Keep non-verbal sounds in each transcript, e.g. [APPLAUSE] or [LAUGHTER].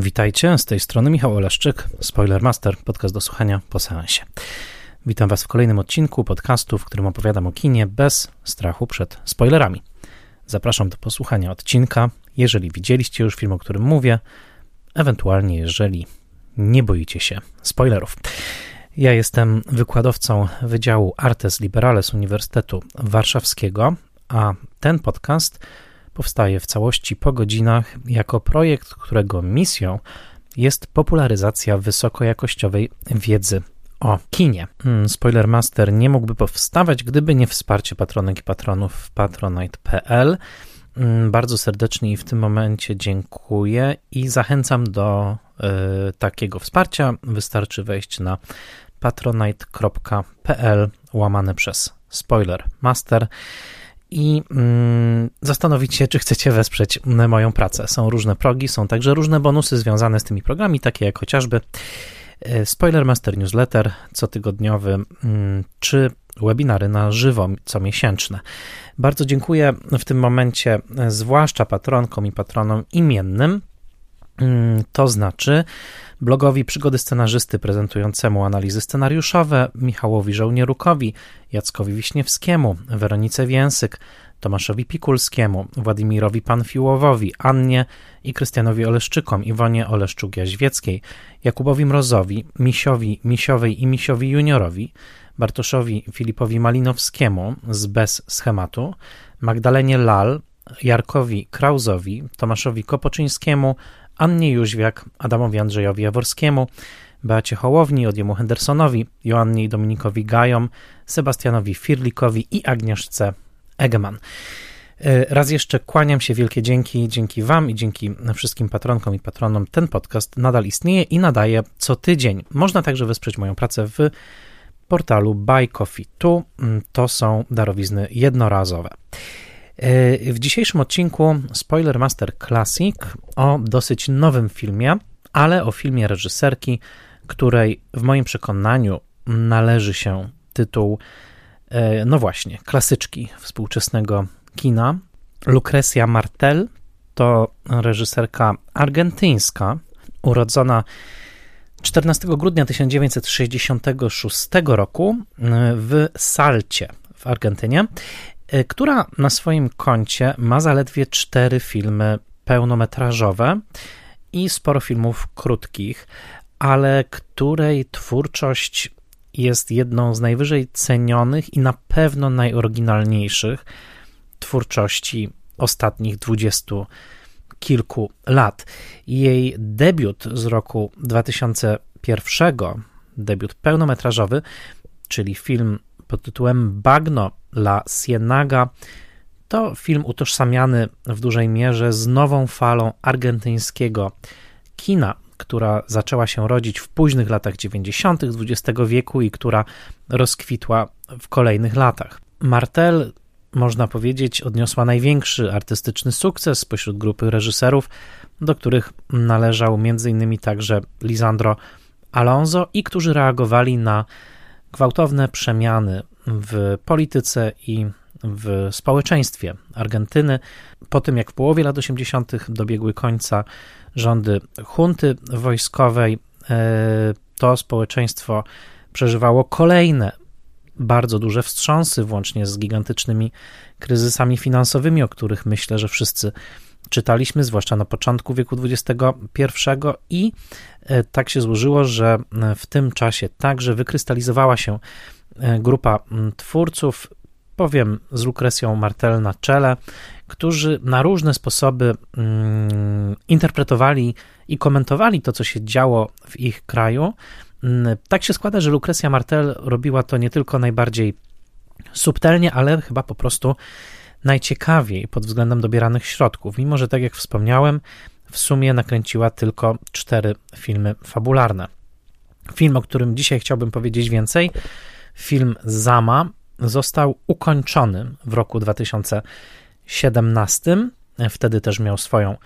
Witajcie, z tej strony Michał Oleszczyk, Spoilermaster, podcast do słuchania po seansie. Witam Was w kolejnym odcinku podcastu, w którym opowiadam o kinie bez strachu przed spoilerami. Zapraszam do posłuchania odcinka, jeżeli widzieliście już film, o którym mówię, ewentualnie jeżeli nie boicie się spoilerów. Ja jestem wykładowcą Wydziału Artes Liberales Uniwersytetu Warszawskiego, a ten podcast powstaje w całości po godzinach jako projekt, którego misją jest popularyzacja wysokojakościowej wiedzy o kinie. Hmm, Spoilermaster nie mógłby powstawać, gdyby nie wsparcie patronek i patronów w patronite.pl. Hmm, bardzo serdecznie i w tym momencie dziękuję i zachęcam do y, takiego wsparcia. Wystarczy wejść na patronite.pl łamane przez Spoilermaster i mm, zastanowić się, czy chcecie wesprzeć moją pracę. Są różne progi, są także różne bonusy związane z tymi programami, takie jak chociażby e, Spoiler Master Newsletter cotygodniowy, mm, czy webinary na żywo comiesięczne. Bardzo dziękuję w tym momencie, e, zwłaszcza patronkom i patronom imiennym. Mm, to znaczy blogowi Przygody Scenarzysty prezentującemu analizy scenariuszowe, Michałowi Żołnierukowi, Jackowi Wiśniewskiemu, Weronice Więsyk, Tomaszowi Pikulskiemu, Władimirowi Panfiłowowi, Annie i Krystianowi Oleszczykom, Iwonie Oleszczuk-Jaźwieckiej, Jakubowi Mrozowi, Misiowi Misiowej i Misiowi Juniorowi, Bartoszowi Filipowi Malinowskiemu z Bez Schematu, Magdalenie Lal, Jarkowi Krauzowi, Tomaszowi Kopoczyńskiemu, Annie Jóźwiak, Adamowi Andrzejowi Jaworskiemu, Beacie Hołowni, Odjemu Hendersonowi, Joannie i Dominikowi Gajom, Sebastianowi Firlikowi i Agnieszce Egeman. E, raz jeszcze kłaniam się, wielkie dzięki, dzięki Wam i dzięki wszystkim patronkom i patronom. Ten podcast nadal istnieje i nadaje co tydzień. Można także wesprzeć moją pracę w portalu Buy Coffee. Tu mm, to są darowizny jednorazowe. E, w dzisiejszym odcinku Spoiler Master Classic o dosyć nowym filmie, ale o filmie reżyserki, której w moim przekonaniu należy się tytuł, e, no właśnie, klasyczki współczesnego kina. Lucrecia Martel to reżyserka argentyńska, urodzona 14 grudnia 1966 roku w Salcie w Argentynie która na swoim koncie ma zaledwie cztery filmy pełnometrażowe i sporo filmów krótkich, ale której twórczość jest jedną z najwyżej cenionych i na pewno najoryginalniejszych twórczości ostatnich dwudziestu kilku lat. Jej debiut z roku 2001, debiut pełnometrażowy, czyli film pod tytułem Bagno La Cienaga. To film utożsamiany w dużej mierze z nową falą argentyńskiego kina, która zaczęła się rodzić w późnych latach 90. XX wieku i która rozkwitła w kolejnych latach. Martel, można powiedzieć, odniosła największy artystyczny sukces spośród grupy reżyserów, do których należał m.in. także Lisandro Alonso i którzy reagowali na gwałtowne przemiany w polityce i w społeczeństwie Argentyny. Po tym, jak w połowie lat 80. dobiegły końca rządy hunty wojskowej, e, to społeczeństwo przeżywało kolejne bardzo duże wstrząsy, włącznie z gigantycznymi kryzysami finansowymi, o których myślę, że wszyscy czytaliśmy, zwłaszcza na początku wieku XXI, i e, tak się złożyło, że w tym czasie także wykrystalizowała się e, grupa twórców, powiem z Lukrecją Martel na czele, którzy na różne sposoby interpretowali i komentowali to, co się działo w ich kraju. Tak się składa, że Lukrecja Martel robiła to nie tylko najbardziej subtelnie, ale chyba po prostu najciekawiej pod względem dobieranych środków, mimo że, tak jak wspomniałem, w sumie nakręciła tylko cztery filmy fabularne. Film, o którym dzisiaj chciałbym powiedzieć więcej, film Zama, został ukończony w roku 2017. Wtedy też miał swoją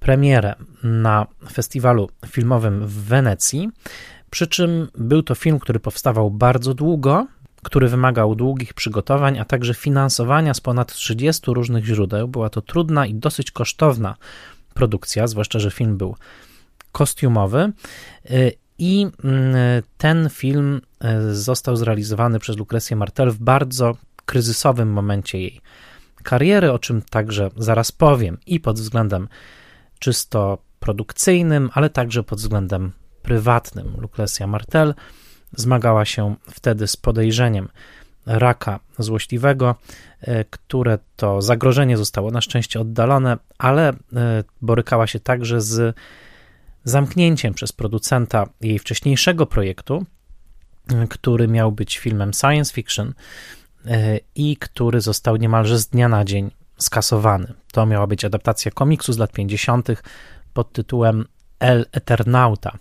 premierę na festiwalu filmowym w Wenecji. Przy czym był to film, który powstawał bardzo długo, który wymagał długich przygotowań, a także finansowania z ponad 30 różnych źródeł. Była to trudna i dosyć kosztowna produkcja, zwłaszcza, że film był kostiumowy. I mm, ten film został zrealizowany przez Lucrecję Martel w bardzo kryzysowym momencie jej kariery, o czym także zaraz powiem, i pod względem czysto produkcyjnym, ale także pod względem prywatnym. Lucrecja Martel zmagała się wtedy z podejrzeniem raka złośliwego, e, które to zagrożenie zostało na szczęście oddalone, ale e, borykała się także z zamknięciem przez producenta jej wcześniejszego projektu, e, który miał być filmem science fiction i który został niemalże z dnia na dzień skasowany. To miała być adaptacja komiksu z lat 50. pod tytułem El Eternauta.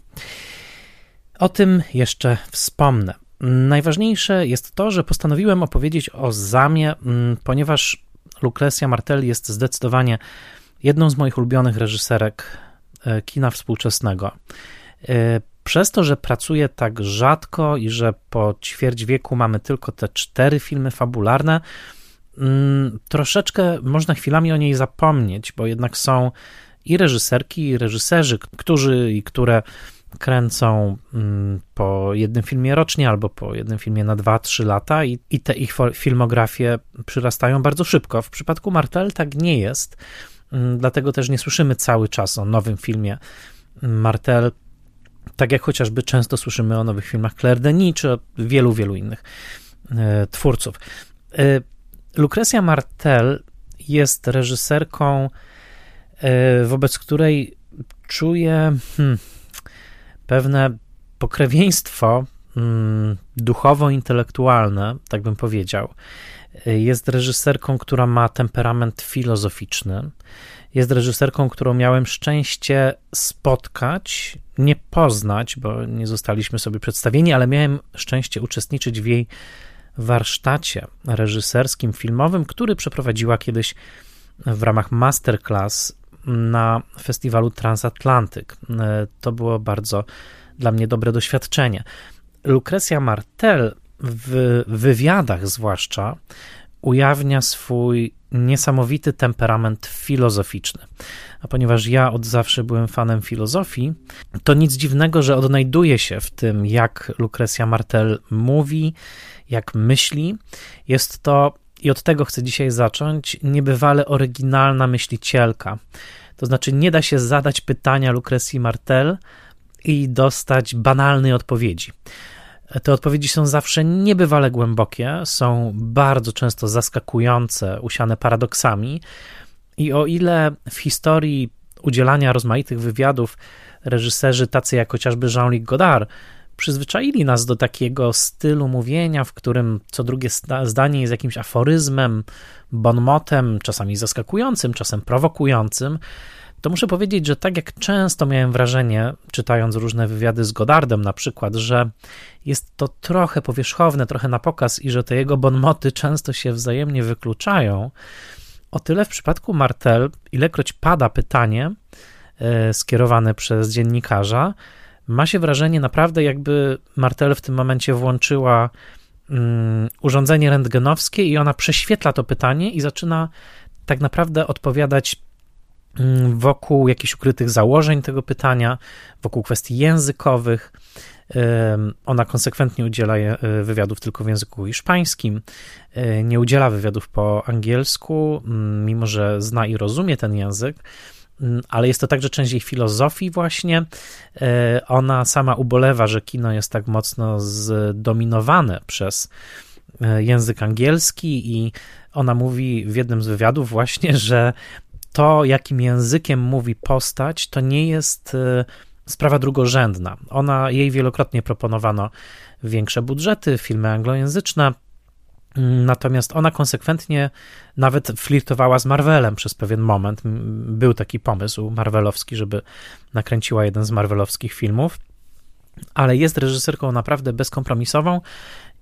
O tym jeszcze wspomnę. Najważniejsze jest to, że postanowiłem opowiedzieć o Zamie, mm, ponieważ Lucrecja Martel jest zdecydowanie jedną z moich ulubionych reżyserek e, kina współczesnego. E, przez to, że pracuję tak rzadko i że po ćwierć wieku mamy tylko te cztery filmy fabularne, mm, troszeczkę można chwilami o niej zapomnieć, bo jednak są i reżyserki, i reżyserzy, którzy i które kręcą mm, po jednym filmie rocznie albo po jednym filmie na 2-3 lata i, i te ich filmografie przyrastają bardzo szybko. W przypadku Martel tak nie jest, mm, dlatego też nie słyszymy cały czas o nowym filmie Martel, tak jak chociażby często słyszymy o nowych filmach Claire Denis czy wielu, wielu innych e, twórców. E, Lucrecja Martel jest reżyserką, e, wobec której czuję hmm, pewne pokrewieństwo hmm, duchowo-intelektualne, tak bym powiedział. Jest reżyserką, która ma temperament filozoficzny. Jest reżyserką, którą miałem szczęście spotkać, nie poznać, bo nie zostaliśmy sobie przedstawieni, ale miałem szczęście uczestniczyć w jej warsztacie reżyserskim, filmowym, który przeprowadziła kiedyś w ramach masterclass na festiwalu Transatlantyk. To było bardzo dla mnie dobre doświadczenie. Lucrecja Martel w wywiadach zwłaszcza ujawnia swój niesamowity temperament filozoficzny. A ponieważ ja od zawsze byłem fanem filozofii, to nic dziwnego, że odnajduje się w tym, jak Lucrecja Martel mówi, jak myśli. Jest to, i od tego chcę dzisiaj zacząć, niebywale oryginalna myślicielka. To znaczy, nie da się zadać pytania Lucrecji Martel i dostać banalnej odpowiedzi. Te odpowiedzi są zawsze niebywale głębokie, są bardzo często zaskakujące, usiane paradoksami. I o ile w historii udzielania rozmaitych wywiadów reżyserzy tacy jak chociażby Jean-Luc Godard przyzwyczaili nas do takiego stylu mówienia, w którym co drugie zdanie jest jakimś aforyzmem, bonmotem, czasami zaskakującym, czasem prowokującym, to muszę powiedzieć, że tak jak często miałem wrażenie, czytając różne wywiady z Godardem na przykład, że jest to trochę powierzchowne, trochę na pokaz i że te jego bonmoty często się wzajemnie wykluczają, o tyle w przypadku Martel, ilekroć pada pytanie e, skierowane przez dziennikarza, ma się wrażenie naprawdę, jakby Martel w tym momencie włączyła mm, urządzenie rentgenowskie i ona prześwietla to pytanie i zaczyna tak naprawdę odpowiadać Mm, wokół jakichś ukrytych założeń tego pytania, wokół kwestii językowych. Ona konsekwentnie udziela e, wywiadów tylko w języku hiszpańskim, e, nie udziela wywiadów po angielsku, mm, mimo że zna i rozumie ten język, ale jest to także część jej filozofii, właśnie. E, ona sama ubolewa, że kino jest tak mocno zdominowane przez język angielski, i ona mówi w jednym z wywiadów, właśnie, [LAUGHS] że to, jakim językiem mówi postać, to nie jest e, sprawa drugorzędna. Ona, jej wielokrotnie proponowano większe budżety, filmy anglojęzyczne, mm, Natomiast ona konsekwentnie nawet flirtowała z Marvelem przez pewien moment. Był taki pomysł marvelowski, żeby nakręciła jeden z marvelowskich filmów, ale jest reżyserką naprawdę bezkompromisową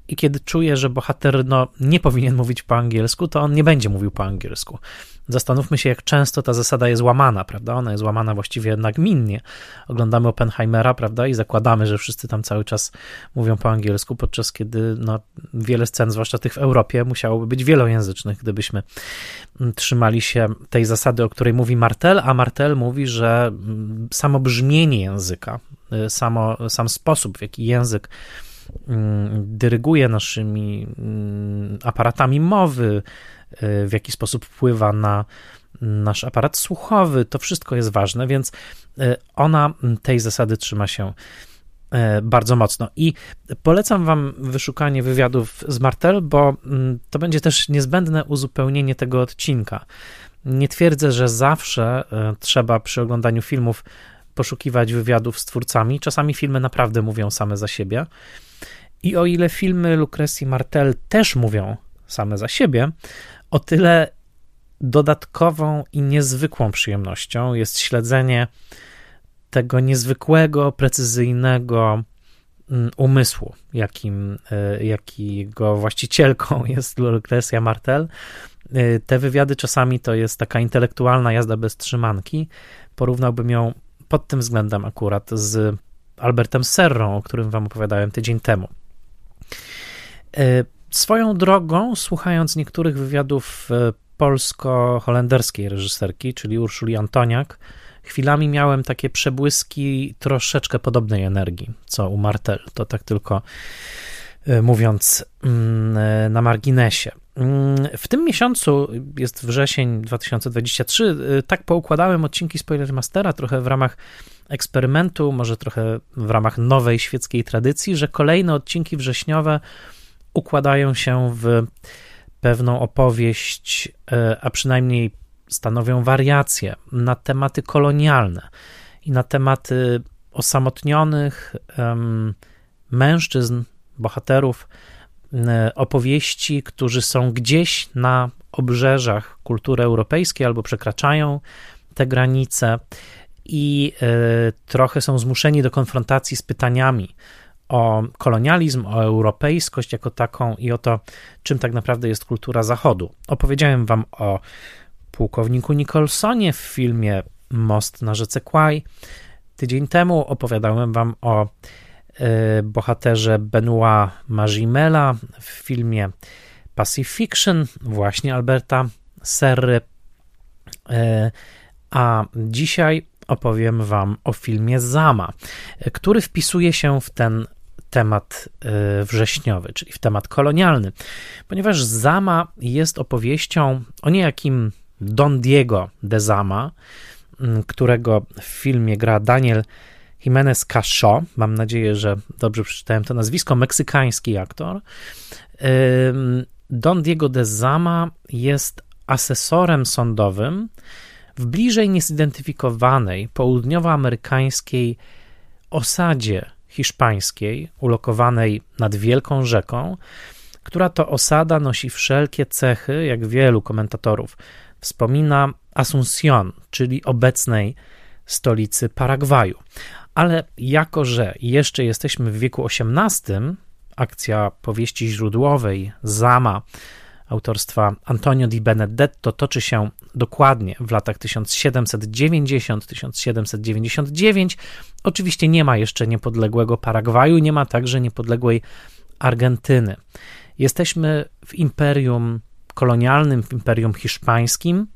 i kiedy czuje, że bohater no, nie powinien mówić po angielsku, to on nie będzie mówił po angielsku. Zastanówmy się, jak często ta zasada jest łamana, prawda? Ona jest łamana właściwie nagminnie. Oglądamy Oppenheimera, prawda? I zakładamy, że wszyscy tam cały czas mówią po angielsku, podczas kiedy no, wiele scen, zwłaszcza tych w Europie, musiałoby być wielojęzycznych, gdybyśmy trzymali się tej zasady, o której mówi Martel, a Martel mówi, że samo brzmienie języka, y, samo, sam sposób, w jaki język dyryguje naszymi aparatami mowy, w jaki sposób wpływa na nasz aparat słuchowy, to wszystko jest ważne, więc e, ona tej zasady trzyma się e, bardzo mocno. I polecam Wam wyszukanie wywiadów z Martel, bo mm, to będzie też niezbędne uzupełnienie tego odcinka. Nie twierdzę, że zawsze e, trzeba przy oglądaniu filmów poszukiwać wywiadów z twórcami. Czasami filmy naprawdę mówią same za siebie. I o ile filmy Lucrecji Martel też mówią same za siebie, o tyle dodatkową i niezwykłą przyjemnością jest śledzenie tego niezwykłego, precyzyjnego mm, umysłu, jakim, e, jakiego właścicielką [LAUGHS] jest Lucrecja Martel. E, te wywiady czasami to jest taka intelektualna jazda bez trzymanki. Porównałbym ją pod tym względem akurat z Albertem Serrą, o którym wam opowiadałem tydzień temu. E, Swoją drogą, słuchając niektórych wywiadów e, polsko-holenderskiej reżyserki, czyli Urszuli Antoniak, chwilami miałem takie przebłyski troszeczkę podobnej energii, co u Martel. To tak tylko e, mówiąc mm, na marginesie. Mm, w tym miesiącu, jest wrzesień 2023, tak poukładałem odcinki Spoilermastera trochę w ramach eksperymentu, może trochę w ramach nowej świeckiej tradycji, że kolejne odcinki wrześniowe układają się w pewną opowieść, e, a przynajmniej stanowią wariacje na tematy kolonialne i na tematy osamotnionych mężczyzn, bohaterów, opowieści, którzy są gdzieś na obrzeżach kultury europejskiej albo przekraczają te granice i y, trochę są zmuszeni do konfrontacji z pytaniami o kolonializm, o europejskość jako taką i o to, czym tak naprawdę jest kultura Zachodu. Opowiedziałem wam o pułkowniku Nicholsonie w filmie Most na rzece Kwai. Tydzień temu opowiadałem wam o bohaterze Benoit Magimela w filmie Pacifiction, właśnie Alberta Serry. Y, a dzisiaj opowiem Wam o filmie Zama, który wpisuje się w ten temat e, wrześniowy, czyli w temat kolonialny, ponieważ Zama jest opowieścią o niejakim Don Diego de Zama, którego w filmie gra Daniel Jimenez Casho. Mam nadzieję, że dobrze przeczytałem to nazwisko. Meksykański aktor. Don Diego de Zama jest asesorem sądowym w bliżej niezidentyfikowanej południowoamerykańskiej osadzie hiszpańskiej, ulokowanej nad wielką rzeką, która to osada nosi wszelkie cechy, jak wielu komentatorów wspomina, Asuncion, czyli obecnej stolicy Paragwaju. Ale jako, że jeszcze jesteśmy w wieku XVIII, akcja powieści źródłowej Zama autorstwa Antonio di Benedetto toczy się dokładnie w latach 1790-1799. Oczywiście nie ma jeszcze niepodległego Paragwaju, nie ma także niepodległej Argentyny. Jesteśmy w imperium kolonialnym, w imperium hiszpańskim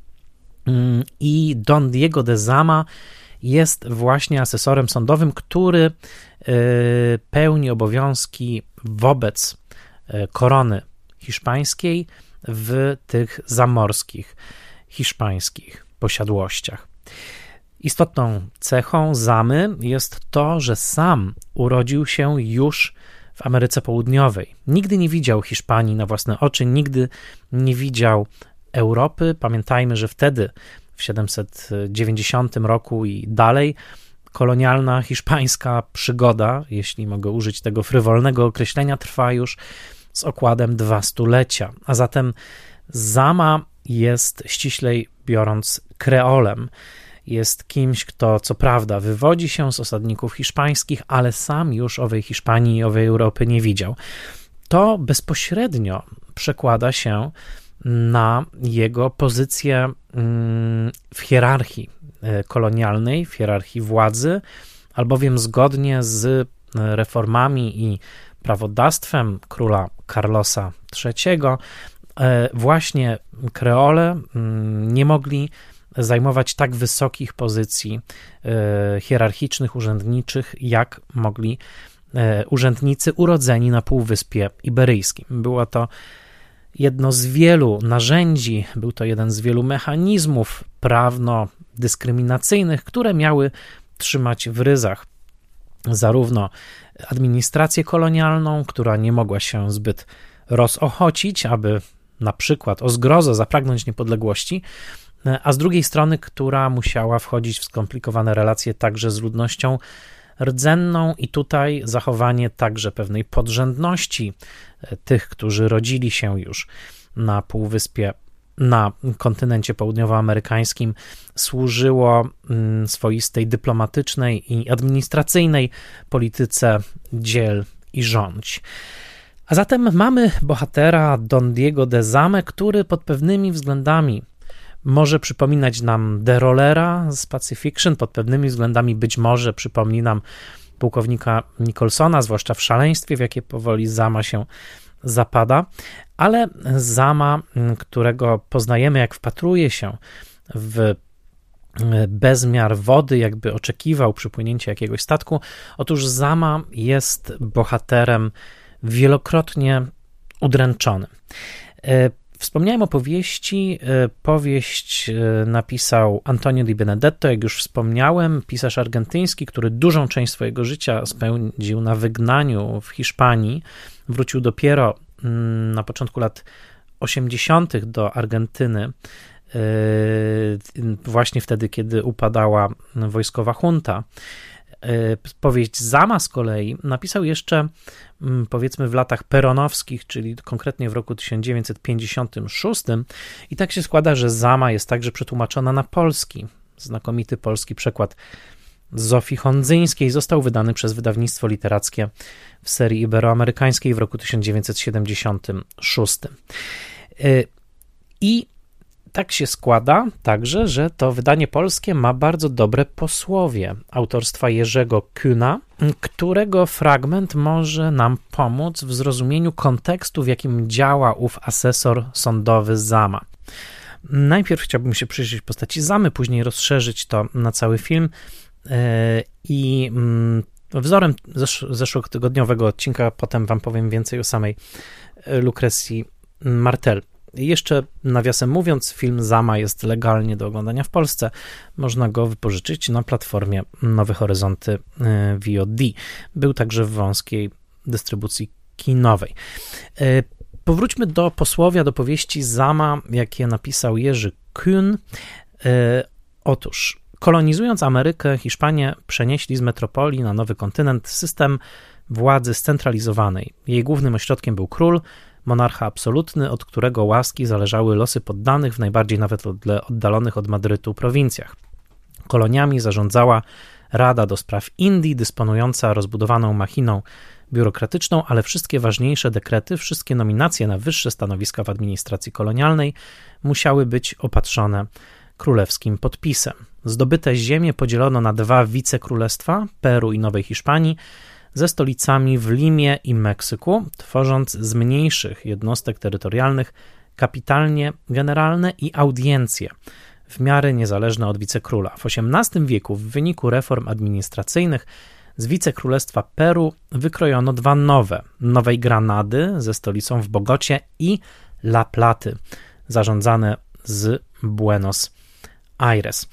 mm, i Don Diego de Zama jest właśnie asesorem sądowym, który y, pełni obowiązki wobec y, korony hiszpańskiej w tych zamorskich hiszpańskich posiadłościach. Istotną cechą Zamy jest to, że sam urodził się już w Ameryce Południowej. Nigdy nie widział Hiszpanii na własne oczy, nigdy nie widział Europy. Pamiętajmy, że wtedy, w 790 roku i dalej, kolonialna hiszpańska przygoda, jeśli mogę użyć tego frywolnego określenia, trwa już z okładem dwa stulecia, a zatem Zama jest ściślej biorąc kreolem. Jest kimś, kto co prawda wywodzi się z osadników hiszpańskich, ale sam już owej Hiszpanii i owej Europy nie widział. to bezpośrednio przekłada się na jego pozycję w hierarchii e, kolonialnej, w hierarchii władzy, albowiem zgodnie z e, reformami i prawodawstwem króla Carlosa III, e, właśnie kreole mm, nie mogli zajmować tak wysokich pozycji hierarchicznych, urzędniczych, jak mogli urzędnicy urodzeni na Półwyspie Iberyjskim. Było to jedno z wielu narzędzi, był to jeden z wielu mechanizmów prawno-dyskryminacyjnych, które miały trzymać w ryzach zarówno administrację kolonialną, która nie mogła się zbyt rozochocić, aby na przykład o zgrozę zapragnąć niepodległości, a z drugiej strony, która musiała wchodzić w skomplikowane relacje także z ludnością rdzenną i tutaj zachowanie także pewnej podrzędności. e, tych, którzy rodzili się już na Półwyspie na kontynencie południowoamerykańskim służyło mm, swoistej dyplomatycznej i administracyjnej polityce dziel i rządź. A zatem mamy bohatera Don Diego de Zame, który pod pewnymi względami może przypominać nam The Rollera z Pacifiction, pod pewnymi względami być może przypomni nam pułkownika Nicholsona, zwłaszcza w szaleństwie, w jakie powoli Zama się zapada, ale Zama, którego poznajemy, jak wpatruje się w bezmiar wody, jakby oczekiwał przypłynięcia jakiegoś statku. Otóż Zama jest bohaterem wielokrotnie udręczonym. Wspomniałem o powieści. E, powieść e, napisał Antonio Di Benedetto, jak już wspomniałem, pisarz argentyński, który dużą część swojego życia spędził na wygnaniu w Hiszpanii. Wrócił dopiero mm, na początku lat 80. do Argentyny, e, właśnie wtedy, kiedy upadała wojskowa junta. E, powieść Zama z kolei napisał jeszcze mm, powiedzmy w latach peronowskich, czyli konkretnie w roku 1956 i tak się składa, że Zama jest także przetłumaczona na polski. Znakomity polski przekład Zofii Hondzyńskiej został wydany przez wydawnictwo literackie w serii iberoamerykańskiej w roku 1976. E, I tak się składa także, że to wydanie polskie ma bardzo dobre posłowie autorstwa Jerzego Kühna, którego fragment może nam pomóc w zrozumieniu kontekstu, w jakim działa ów asesor sądowy Zama. Najpierw chciałbym się przyjrzeć postaci Zamy, później rozszerzyć to na cały film e, i mm, wzorem zeszłotygodniowego odcinka potem wam powiem więcej o samej Lukrecji Martel. Jeszcze nawiasem mówiąc, film Zama jest legalnie do oglądania w Polsce. Można go wypożyczyć na platformie Nowe Horyzonty y, VOD. Był także w wąskiej dystrybucji kinowej. Y, powróćmy do posłowia, do powieści Zama, jakie napisał Jerzy Kuhn. Y, otóż, kolonizując Amerykę, Hiszpanie przenieśli z metropolii na nowy kontynent system władzy scentralizowanej. Jej głównym ośrodkiem był król, monarcha absolutny, od którego łaski zależały losy poddanych w najbardziej nawet oddalonych od Madrytu prowincjach. Koloniami zarządzała Rada do Spraw Indii, dysponująca rozbudowaną machiną biurokratyczną, ale wszystkie ważniejsze dekrety, wszystkie nominacje na wyższe stanowiska w administracji kolonialnej musiały być opatrzone królewskim podpisem. Zdobyte ziemie podzielono na dwa wicekrólestwa Peru i Nowej Hiszpanii, ze stolicami w Limie i Meksyku, tworząc z mniejszych jednostek terytorialnych kapitalnie generalne i audiencje, w miarę niezależne od wicekróla. W XVIII wieku w wyniku reform administracyjnych z wicekrólestwa Peru wykrojono dwa nowe: Nowej Granady ze stolicą w Bogocie i La Platy, zarządzane z Buenos Aires.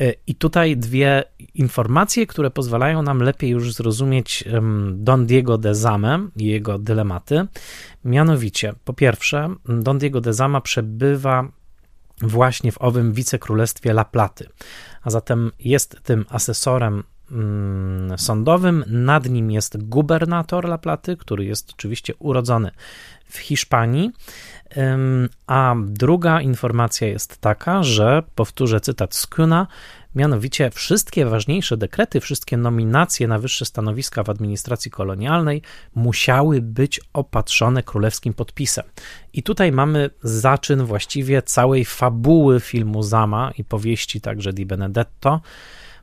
E, I tutaj dwie informacje, które pozwalają nam lepiej już zrozumieć Don Diego de Zame i jego dylematy. Mianowicie, po pierwsze, Don Diego de Zama przebywa właśnie w owym wicekrólestwie La Platy, a zatem jest tym asesorem sądowym. Nad nim jest gubernator La Platy, który jest oczywiście urodzony w Hiszpanii. A druga informacja jest taka, że, powtórzę cytat z Kuna, Mianowicie wszystkie ważniejsze dekrety, wszystkie nominacje na wyższe stanowiska w administracji kolonialnej musiały być opatrzone królewskim podpisem. I tutaj mamy zaczyn właściwie całej fabuły filmu Zama i powieści także Di Benedetto.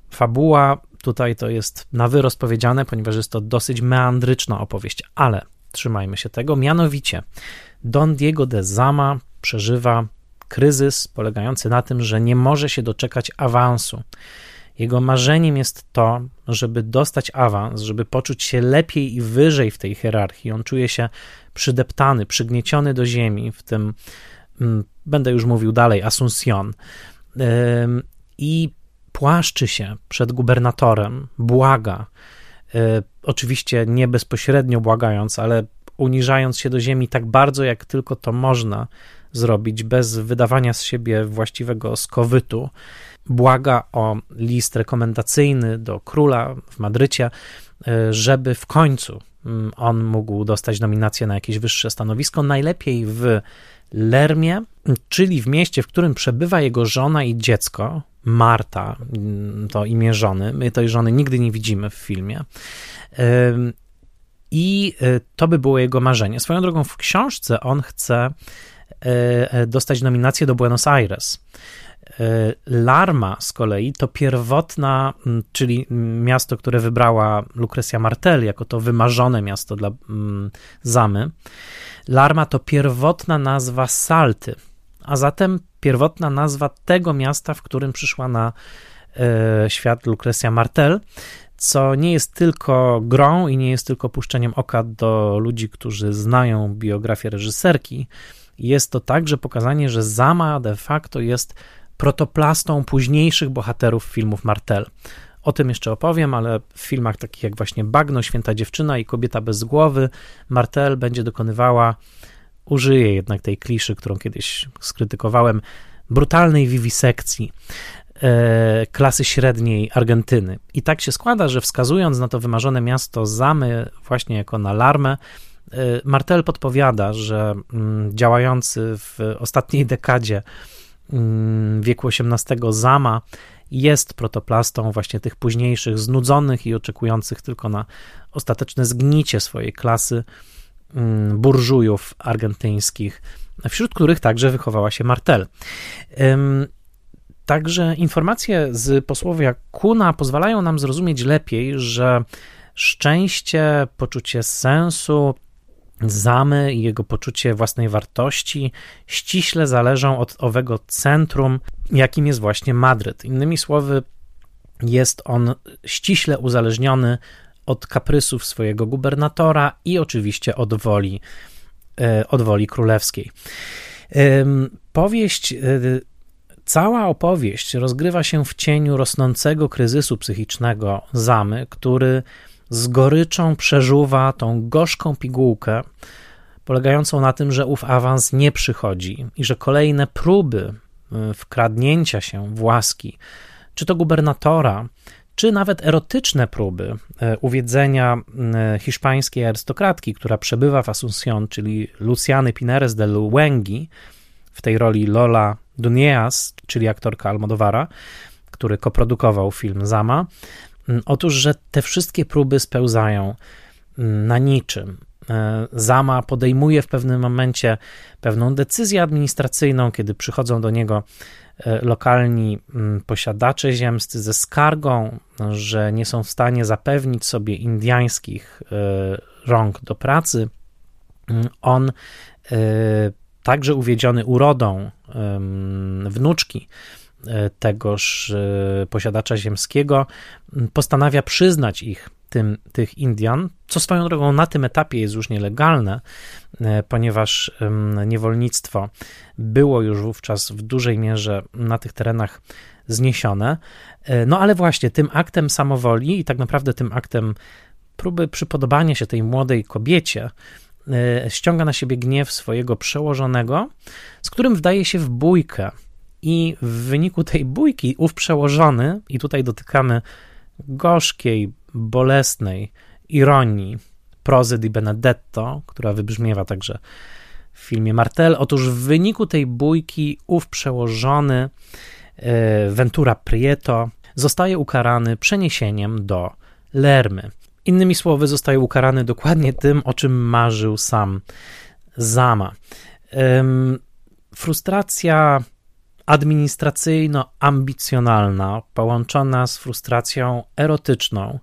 Fabuła tutaj to jest na wyrost powiedziane, ponieważ jest to dosyć meandryczna opowieść, ale trzymajmy się tego. Mianowicie Don Diego de Zama przeżywa kryzys polegający na tym, że nie może się doczekać awansu. Jego marzeniem jest to, żeby dostać awans, żeby poczuć się lepiej i wyżej w tej hierarchii. On czuje się przydeptany, przygnieciony do ziemi, w tym, mm, będę już mówił dalej, Asuncion. I płaszczy się przed gubernatorem, błaga, e, oczywiście nie bezpośrednio błagając, ale uniżając się do ziemi tak bardzo, jak tylko to można zrobić, bez wydawania z siebie właściwego skowytu. Błaga o list rekomendacyjny do króla w Madrycie, e, żeby w końcu mm, on mógł dostać nominację na jakieś wyższe stanowisko, najlepiej w Lermie, czyli w mieście, w którym przebywa jego żona i dziecko, Marta, mm, to imię żony. My tej żony nigdy nie widzimy w filmie. I e, to by było jego marzenie. Swoją drogą, w książce on chce e, e, dostać nominację do Buenos Aires. Larma z kolei to pierwotna, czyli miasto, które wybrała Lucrecia Martel jako to wymarzone miasto dla Zamy. Larma to pierwotna nazwa Salty, a zatem pierwotna nazwa tego miasta, w którym przyszła na e, świat Lucrecia Martel, co nie jest tylko grą i nie jest tylko puszczeniem oka do ludzi, którzy znają biografię reżyserki. Jest to także pokazanie, że Zama de facto jest protoplastą późniejszych bohaterów filmów Martel. O tym jeszcze opowiem, ale w filmach takich jak właśnie Bagno, Święta Dziewczyna i Kobieta bez głowy Martel będzie dokonywała użyję jednak tej kliszy, którą kiedyś skrytykowałem, brutalnej wiwisekcji e, klasy średniej Argentyny. I tak się składa, że wskazując na to wymarzone miasto Zamy, właśnie jako na Larmę, e, Martel podpowiada, że mm, działający w ostatniej dekadzie wieku XVIII Zama jest protoplastą właśnie tych późniejszych, znudzonych i oczekujących tylko na ostateczne zgnicie swojej klasy Mm, burżujów argentyńskich, wśród których także wychowała się Martel. Także informacje z posłowia Kuna pozwalają nam zrozumieć lepiej, że szczęście, poczucie sensu, zamy i jego poczucie własnej wartości ściśle zależą od owego centrum, jakim jest właśnie Madryt. Innymi słowy, jest on ściśle uzależniony od kaprysów swojego gubernatora i oczywiście od woli, e, od woli królewskiej. Powieść, e, cała opowieść rozgrywa się w cieniu rosnącego kryzysu psychicznego Zamy, który z goryczą przeżuwa tą gorzką pigułkę, polegającą na tym, że ów awans nie przychodzi i że kolejne próby e, wkradnięcia się w łaski, czy to gubernatora, czy nawet erotyczne próby e, uwiedzenia e, hiszpańskiej arystokratki, która przebywa w Asunción, czyli Luciany Pineres de Luengi, w tej roli Lola Dunieas, czyli aktorka Almodovara, który koprodukował film Zama. Mm, otóż, że te wszystkie próby spełzają mm, na niczym. E, Zama podejmuje w pewnym momencie pewną decyzję administracyjną, kiedy przychodzą do niego E, lokalni mm, posiadacze ziemscy ze skargą, że nie są w stanie zapewnić sobie indyjskich e, rąk do pracy. On, także uwiedziony urodą wnuczki tegoż posiadacza ziemskiego, postanawia przyznać ich tym, tych Indian, co swoją drogą na tym etapie jest już nielegalne, e, ponieważ niewolnictwo było już wówczas w dużej mierze na tych terenach zniesione. E, no ale właśnie tym aktem samowoli i tak naprawdę tym aktem próby przypodobania się tej młodej kobiecie, e, ściąga na siebie gniew swojego przełożonego, z którym wdaje się w bójkę. I w wyniku tej bójki ów przełożony, i tutaj dotykamy gorzkiej, bolesnej ironii prozy di Benedetto, która wybrzmiewa także w filmie Martel. Otóż w wyniku tej bójki ów przełożony e, Ventura Prieto zostaje ukarany przeniesieniem do Lermy. Innymi słowy, zostaje ukarany dokładnie tym, o czym marzył sam Zama. Frustracja administracyjno-ambicjonalna, połączona z frustracją erotyczną,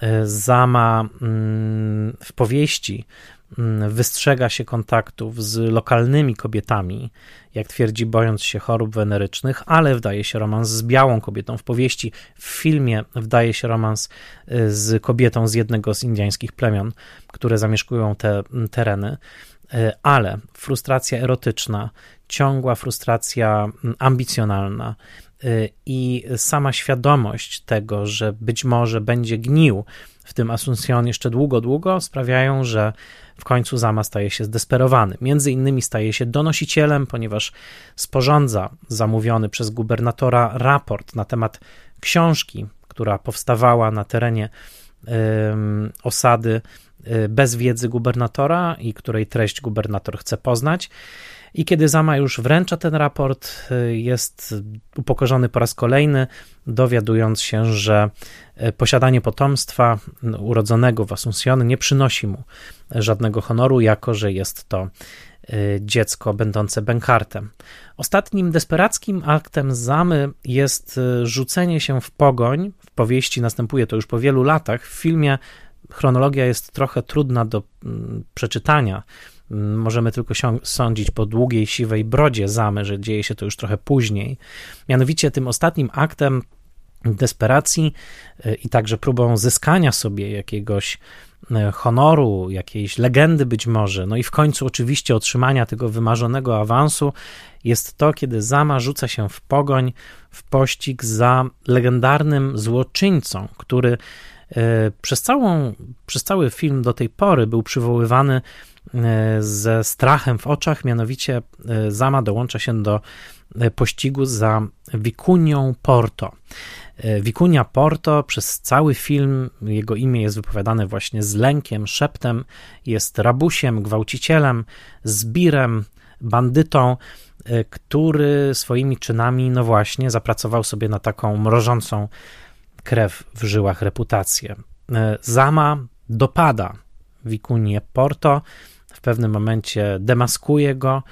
e, Zama mm, w powieści mm, wystrzega się kontaktów z lokalnymi kobietami, jak twierdzi, bojąc się chorób wenerycznych, ale wdaje się romans z białą kobietą. W powieści, w filmie wdaje się romans e, z kobietą z jednego z indyjskich plemion, które zamieszkują te tereny. E, ale frustracja erotyczna, ciągła frustracja ambicjonalna e, i sama świadomość tego, że być może będzie gnił w tym Asuncion jeszcze długo, długo, sprawiają, że w końcu Zama staje się zdesperowany. Między innymi staje się donosicielem, ponieważ sporządza zamówiony przez gubernatora raport na temat książki, która powstawała na terenie osady Y, bez wiedzy gubernatora i której treść gubernator chce poznać. I kiedy Zama już wręcza ten raport, y, jest upokorzony po raz kolejny, dowiadując się, że y, posiadanie potomstwa urodzonego w Asuncion nie przynosi mu żadnego honoru, jako że jest to dziecko będące bękartem. Ostatnim desperackim aktem Zamy jest rzucenie się w pogoń. W powieści następuje to już po wielu latach. W filmie chronologia jest trochę trudna do mm, przeczytania. Możemy tylko sądzić po długiej, siwej brodzie zamy, że dzieje się to już trochę później. Mianowicie tym ostatnim aktem desperacji y, i także próbą zyskania sobie jakiegoś y, honoru, jakiejś legendy być może, no i w końcu oczywiście otrzymania tego wymarzonego awansu jest to, kiedy Zama rzuca się w pogoń, w pościg za legendarnym złoczyńcą, który E, przez, całą, przez cały film do tej pory był przywoływany e, ze strachem w oczach, mianowicie e, Zama dołącza się do pościgu za Wikunią Porto. Wikunia Porto przez cały film, jego imię jest wypowiadane właśnie z lękiem, szeptem, jest rabusiem, gwałcicielem, zbirem, bandytą, który swoimi czynami, no właśnie, zapracował sobie na taką mrożącą krew w żyłach reputację. E, Zama dopada Wikunię Porto, w pewnym momencie demaskuje go.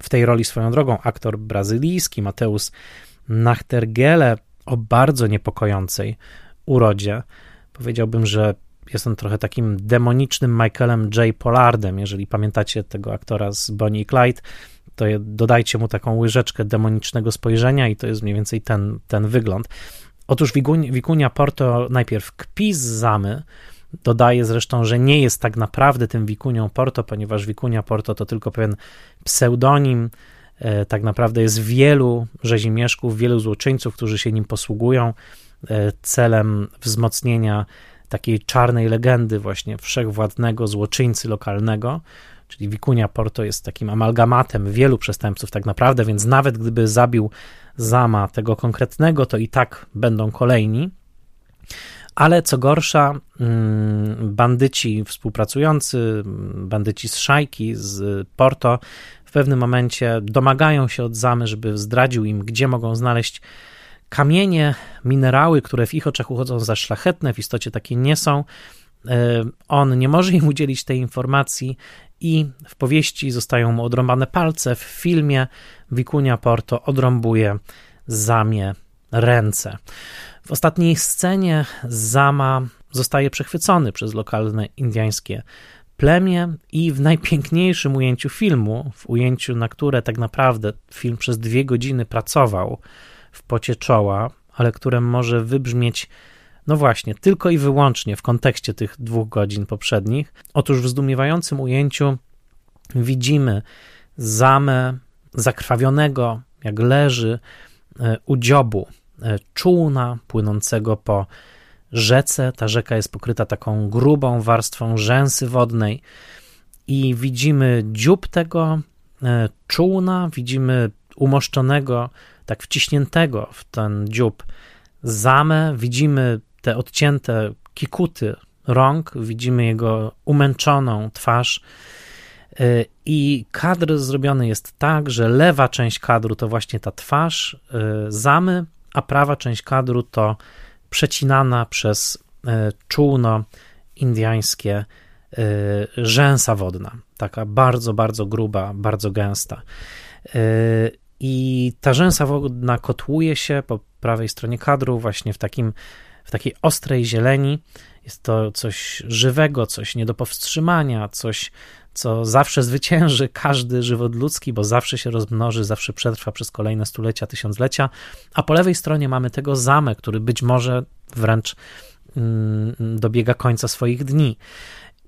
W tej roli swoją drogą aktor brazylijski Mateusz Nachtergele o bardzo niepokojącej urodzie. Powiedziałbym, że jest on trochę takim demonicznym Michaelem J. Pollardem. Jeżeli pamiętacie tego aktora z Bonnie i Clyde, to dodajcie mu taką łyżeczkę demonicznego spojrzenia i to jest mniej więcej ten, ten wygląd. Otóż Wikunia Porto najpierw kpi z Zamy, dodaje zresztą, że nie jest tak naprawdę tym Wikunią Porto, ponieważ Wikunia Porto to tylko pewien pseudonim, e, tak naprawdę jest wielu rzezimieszków, wielu złoczyńców, którzy się nim posługują e, celem wzmocnienia takiej czarnej legendy właśnie wszechwładnego złoczyńcy lokalnego, czyli Wikunia Porto jest takim amalgamatem wielu przestępców tak naprawdę, więc nawet gdyby zabił Zama tego konkretnego, to i tak będą kolejni. Ale co gorsza, mm, bandyci współpracujący, bandyci z szajki, z Porto, w pewnym momencie domagają się od Zamy, żeby zdradził im, gdzie mogą znaleźć kamienie, minerały, które w ich oczach uchodzą za szlachetne, w istocie takie nie są. E, on nie może im udzielić tej informacji i w powieści zostają mu odrąbane palce, w filmie Wikunia Porto odrąbuje Zamie ręce. W ostatniej scenie Zama zostaje przechwycony przez lokalne indiańskie plemię i w najpiękniejszym ujęciu filmu, w ujęciu, na które tak naprawdę film przez dwie godziny pracował w pocie czoła, ale które może wybrzmieć no właśnie, tylko i wyłącznie w kontekście tych dwóch godzin poprzednich. Otóż w zdumiewającym ujęciu widzimy zamę zakrwawionego, jak leży e, u dziobu czółna płynącego po rzece. Ta rzeka jest pokryta taką grubą warstwą rzęsy wodnej i widzimy dziób tego e, czółna, widzimy umoszczonego, tak wciśniętego w ten dziób zamę, widzimy te odcięte kikuty rąk, widzimy jego umęczoną twarz. Y, I kadr zrobiony jest tak, że lewa część kadru to właśnie ta twarz zamy, a prawa część kadru to przecinana przez czółno indyjskie rzęsa wodna, taka bardzo, bardzo gruba, bardzo gęsta. I ta rzęsa wodna kotłuje się po prawej stronie kadru, właśnie w, takim, w takiej ostrej zieleni. Jest to coś żywego, coś nie do powstrzymania, coś, co zawsze zwycięży każdy żywot ludzki, bo zawsze się rozmnoży, zawsze przetrwa przez kolejne stulecia, tysiąclecia. A po lewej stronie mamy tego zamek, który być może wręcz mm, dobiega końca swoich dni.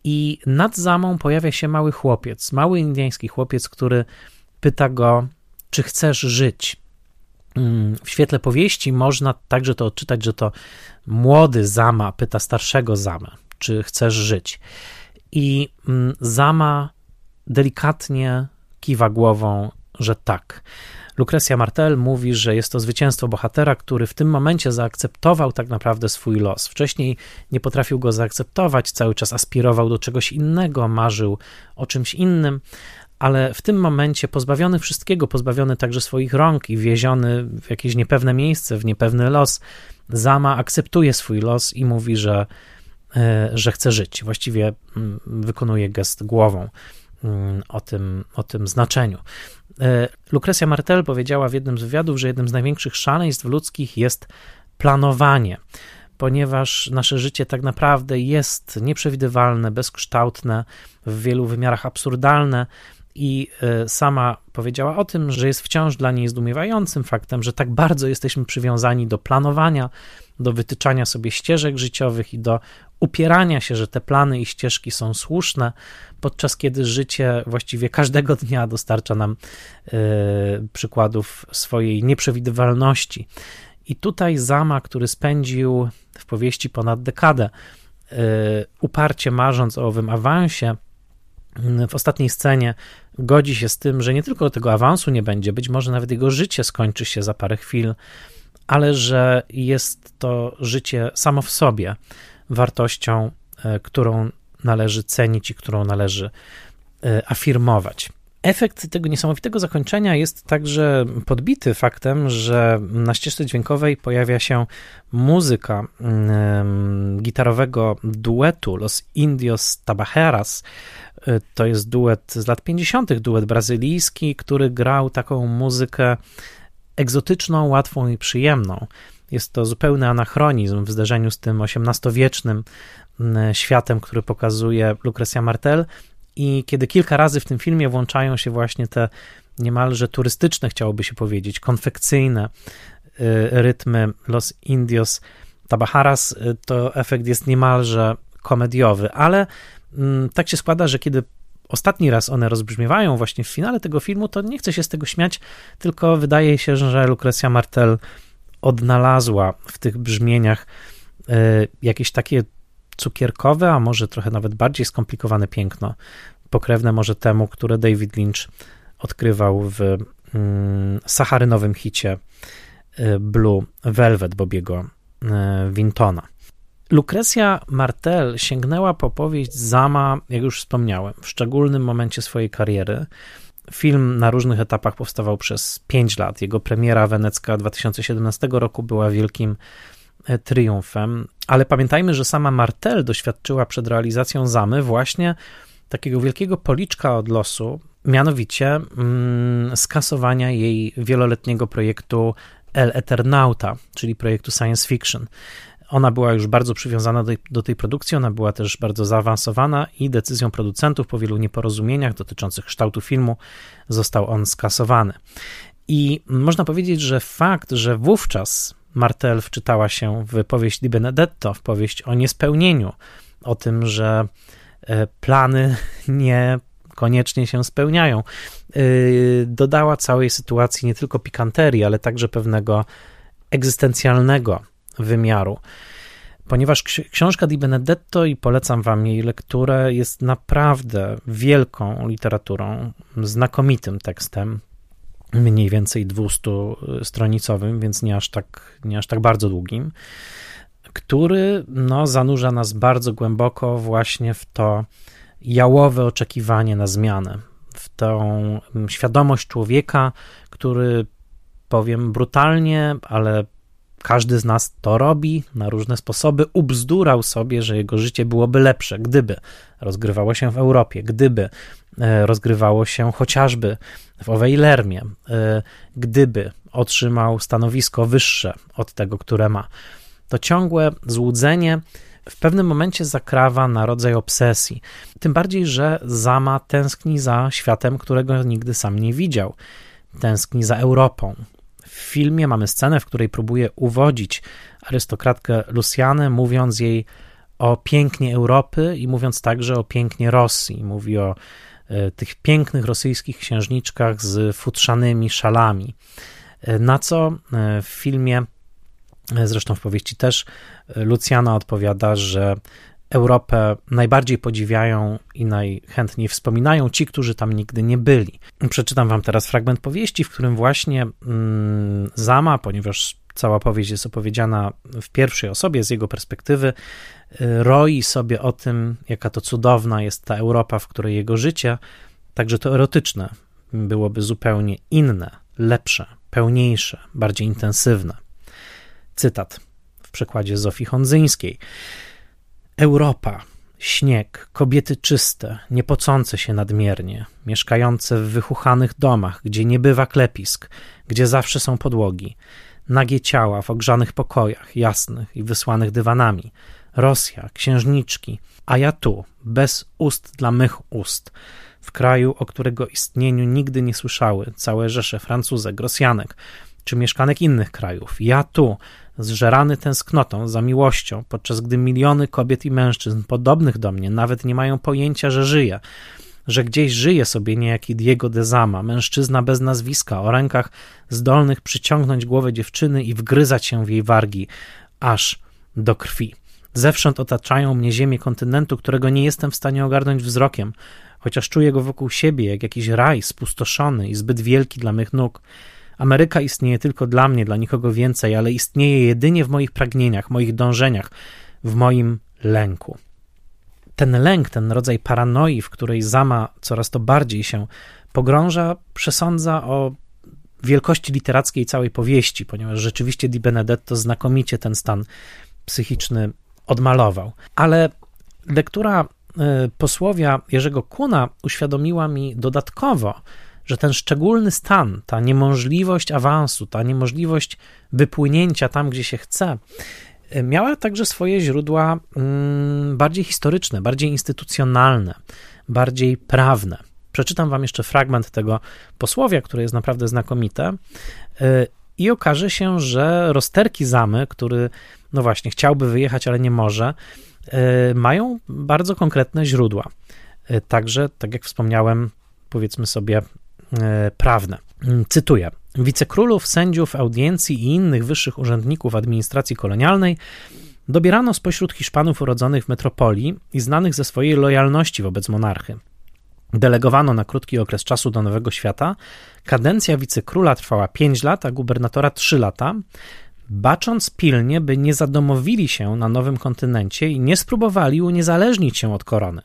I nad zamą pojawia się mały chłopiec, mały indyjski chłopiec, który pyta go, czy chcesz żyć. Mm, w świetle powieści można także to odczytać, że to młody Zama pyta starszego Zama, czy chcesz żyć. I mm, Zama delikatnie kiwa głową, że tak. Lucrecja Martel mówi, że jest to zwycięstwo bohatera, który w tym momencie zaakceptował tak naprawdę swój los. Wcześniej nie potrafił go zaakceptować, cały czas aspirował do czegoś innego, marzył o czymś innym, ale w tym momencie pozbawiony wszystkiego, pozbawiony także swoich rąk i wieziony w jakieś niepewne miejsce, w niepewny los, Zama akceptuje swój los i mówi, że, że chce żyć. Właściwie mm, wykonuje gest głową mm, o tym, o tym znaczeniu. E, Lucrecja Martel powiedziała w jednym z wywiadów, że jednym z największych szaleństw ludzkich jest planowanie, ponieważ nasze życie tak naprawdę jest nieprzewidywalne, bezkształtne, w wielu wymiarach absurdalne i e, sama powiedziała o tym, że jest wciąż dla niej zdumiewającym faktem, że tak bardzo jesteśmy przywiązani do planowania, do wytyczania sobie ścieżek życiowych i do upierania się, że te plany i ścieżki są słuszne, podczas kiedy życie właściwie każdego dnia dostarcza nam y, przykładów swojej nieprzewidywalności. I tutaj Zama, który spędził w powieści ponad dekadę, y, uparcie marząc o owym awansie, w ostatniej scenie godzi się z tym, że nie tylko tego awansu nie będzie, być może nawet jego życie skończy się za parę chwil, ale że jest to życie samo w sobie wartością, e, którą należy cenić i którą należy e, afirmować. Efekt tego niesamowitego zakończenia jest także podbity faktem, że na ścieżce dźwiękowej pojawia się muzyka gitarowego duetu Los Indios Tabajeras. E, to jest duet z lat 50., duet brazylijski, który grał taką muzykę egzotyczną, łatwą i przyjemną. Jest to zupełny anachronizm w zderzeniu z tym XVIII-wiecznym światem, który pokazuje Lucrecia Martel, i kiedy kilka razy w tym filmie włączają się właśnie te niemalże turystyczne, chciałoby się powiedzieć, konfekcyjne y, rytmy Los Indios Tabajaras, y, to efekt jest niemalże komediowy, ale mm, tak się składa, że kiedy ostatni raz one rozbrzmiewają właśnie w finale tego filmu, to nie chce się z tego śmiać, tylko wydaje się, że Lucrecia Martel odnalazła w tych brzmieniach y, jakieś takie cukierkowe, a może trochę nawet bardziej skomplikowane piękno, pokrewne może temu, które David Lynch odkrywał w mm, sacharynowym hicie y, Blue Velvet Bobiego y, Wintona. Lucrecja Martel sięgnęła po powieść Zama, jak już wspomniałem, w szczególnym momencie swojej kariery. Film na różnych etapach powstawał przez 5 lat. Jego premiera wenecka 2017 roku była wielkim E, triumfem, ale pamiętajmy, że sama Martel doświadczyła przed realizacją Zamy właśnie takiego wielkiego policzka od losu, mianowicie mm, skasowania jej wieloletniego projektu El Eternauta, czyli projektu science fiction. Ona była już bardzo przywiązana do, do, tej produkcji, ona była też bardzo zaawansowana i decyzją producentów po wielu nieporozumieniach dotyczących kształtu filmu został on skasowany. I można powiedzieć, że fakt, że wówczas Martel wczytała się w powieść Di Benedetto, w powieść o niespełnieniu, o tym, że e, plany [LAUGHS] nie koniecznie się spełniają. E, dodała całej sytuacji nie tylko pikanterii, ale także pewnego egzystencjalnego wymiaru. Ponieważ książka Di Benedetto, i polecam wam jej lekturę, jest naprawdę wielką literaturą, znakomitym tekstem, mniej więcej 200-stronicowym, więc nie aż tak, nie aż tak bardzo długim, który no, zanurza nas bardzo głęboko właśnie w to jałowe oczekiwanie na zmianę, w tą świadomość człowieka, który powiem brutalnie, ale każdy z nas to robi na różne sposoby, ubzdurał sobie, że jego życie byłoby lepsze, gdyby rozgrywało się w Europie, gdyby e, rozgrywało się chociażby w owej Lermie, e, gdyby otrzymał stanowisko wyższe od tego, które ma. To ciągłe złudzenie w pewnym momencie zakrawa na rodzaj obsesji. Tym bardziej, że Zama tęskni za światem, którego nigdy sam nie widział. Tęskni za Europą, w filmie mamy scenę, w której próbuje uwodzić arystokratkę Lucianę, mówiąc jej o pięknie Europy i mówiąc także o pięknie Rosji. Mówi o e, tych pięknych rosyjskich księżniczkach z futrzanymi szalami. E, na co e, w filmie, zresztą w powieści też, Luciana odpowiada, że Europę najbardziej podziwiają i najchętniej wspominają ci, którzy tam nigdy nie byli. Przeczytam wam teraz fragment powieści, w którym właśnie mm, Zama, ponieważ cała powieść jest opowiedziana w pierwszej osobie z jego perspektywy, y, roi sobie o tym, jaka to cudowna jest ta Europa, w której jego życie, także to erotyczne, byłoby zupełnie inne, lepsze, pełniejsze, bardziej intensywne. Cytat w przekładzie Zofii Hondzyńskiej. Europa, śnieg, kobiety czyste, niepocące się nadmiernie, mieszkające w wychuchanych domach, gdzie nie bywa klepisk, gdzie zawsze są podłogi, nagie ciała w ogrzanych pokojach, jasnych i wysłanych dywanami, Rosja, księżniczki, a ja tu, bez ust dla mych ust, w kraju, o którego istnieniu nigdy nie słyszały całe rzesze Francuzek, Rosjanek, czy mieszkanek innych krajów. Ja tu, zżerany tęsknotą za miłością, podczas gdy miliony kobiet i mężczyzn podobnych do mnie nawet nie mają pojęcia, że żyję, że gdzieś żyje sobie niejaki Diego de Zama, mężczyzna bez nazwiska, o rękach zdolnych przyciągnąć głowę dziewczyny i wgryzać się w jej wargi, aż do krwi. Zewsząd otaczają mnie ziemię kontynentu, którego nie jestem w stanie ogarnąć wzrokiem, chociaż czuję go wokół siebie jak jakiś raj spustoszony i zbyt wielki dla mych nóg. Ameryka istnieje tylko dla mnie, dla nikogo więcej, ale istnieje jedynie w moich pragnieniach, moich dążeniach, w moim lęku. Ten lęk, ten rodzaj paranoi, w której Zama coraz to bardziej się pogrąża, przesądza o wielkości literackiej całej powieści, ponieważ rzeczywiście Di Benedetto znakomicie ten stan psychiczny odmalował. Ale lektura y, posłowia Jerzego Kuna uświadomiła mi dodatkowo, że ten szczególny stan, ta niemożliwość awansu, ta niemożliwość wypłynięcia tam, gdzie się chce, e, miała także swoje źródła mm, bardziej historyczne, bardziej instytucjonalne, bardziej prawne. Przeczytam wam jeszcze fragment tego posłowia, które jest naprawdę znakomite. E, I okaże się, że rozterki Zamy, który, no właśnie, chciałby wyjechać, ale nie może, e, mają bardzo konkretne źródła. Także, tak jak wspomniałem, powiedzmy sobie, prawne. Mm, cytuję. Wicekrólów, sędziów, audiencji i innych wyższych urzędników administracji kolonialnej dobierano spośród Hiszpanów urodzonych w metropolii i znanych ze swojej lojalności wobec monarchy. Delegowano na krótki okres czasu do Nowego Świata. Kadencja wicekróla trwała 5 lat, a gubernatora 3 lata, bacząc pilnie, by nie zadomowili się na nowym kontynencie i nie spróbowali uniezależnić się od korony.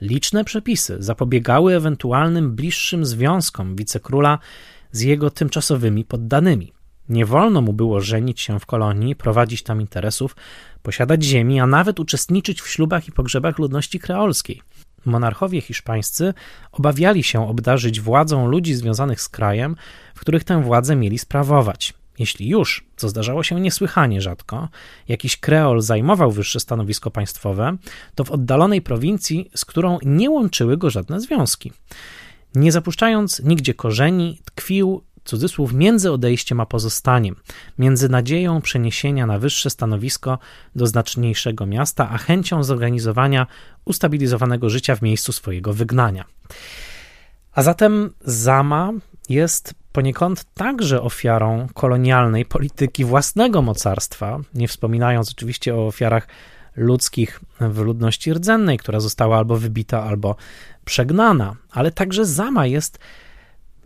Liczne przepisy zapobiegały ewentualnym bliższym związkom wicekróla z jego tymczasowymi poddanymi. Nie wolno mu było żenić się w kolonii, prowadzić tam interesów, posiadać ziemi, a nawet uczestniczyć w ślubach i pogrzebach ludności kreolskiej. Monarchowie hiszpańscy obawiali się obdarzyć władzą ludzi związanych z krajem, w których tę władzę mieli sprawować. Jeśli już, co zdarzało się niesłychanie rzadko, jakiś kreol zajmował wyższe stanowisko państwowe, to w oddalonej prowincji, z którą nie łączyły go żadne związki. Nie zapuszczając nigdzie korzeni, tkwił cudzysłów między odejściem a pozostaniem, między nadzieją przeniesienia na wyższe stanowisko do znaczniejszego miasta, a chęcią zorganizowania ustabilizowanego życia w miejscu swojego wygnania. A zatem Zama jest poniekąd także ofiarą kolonialnej polityki własnego mocarstwa, nie wspominając oczywiście o ofiarach ludzkich w ludności rdzennej, która została albo wybita, albo przegnana, ale także Zama jest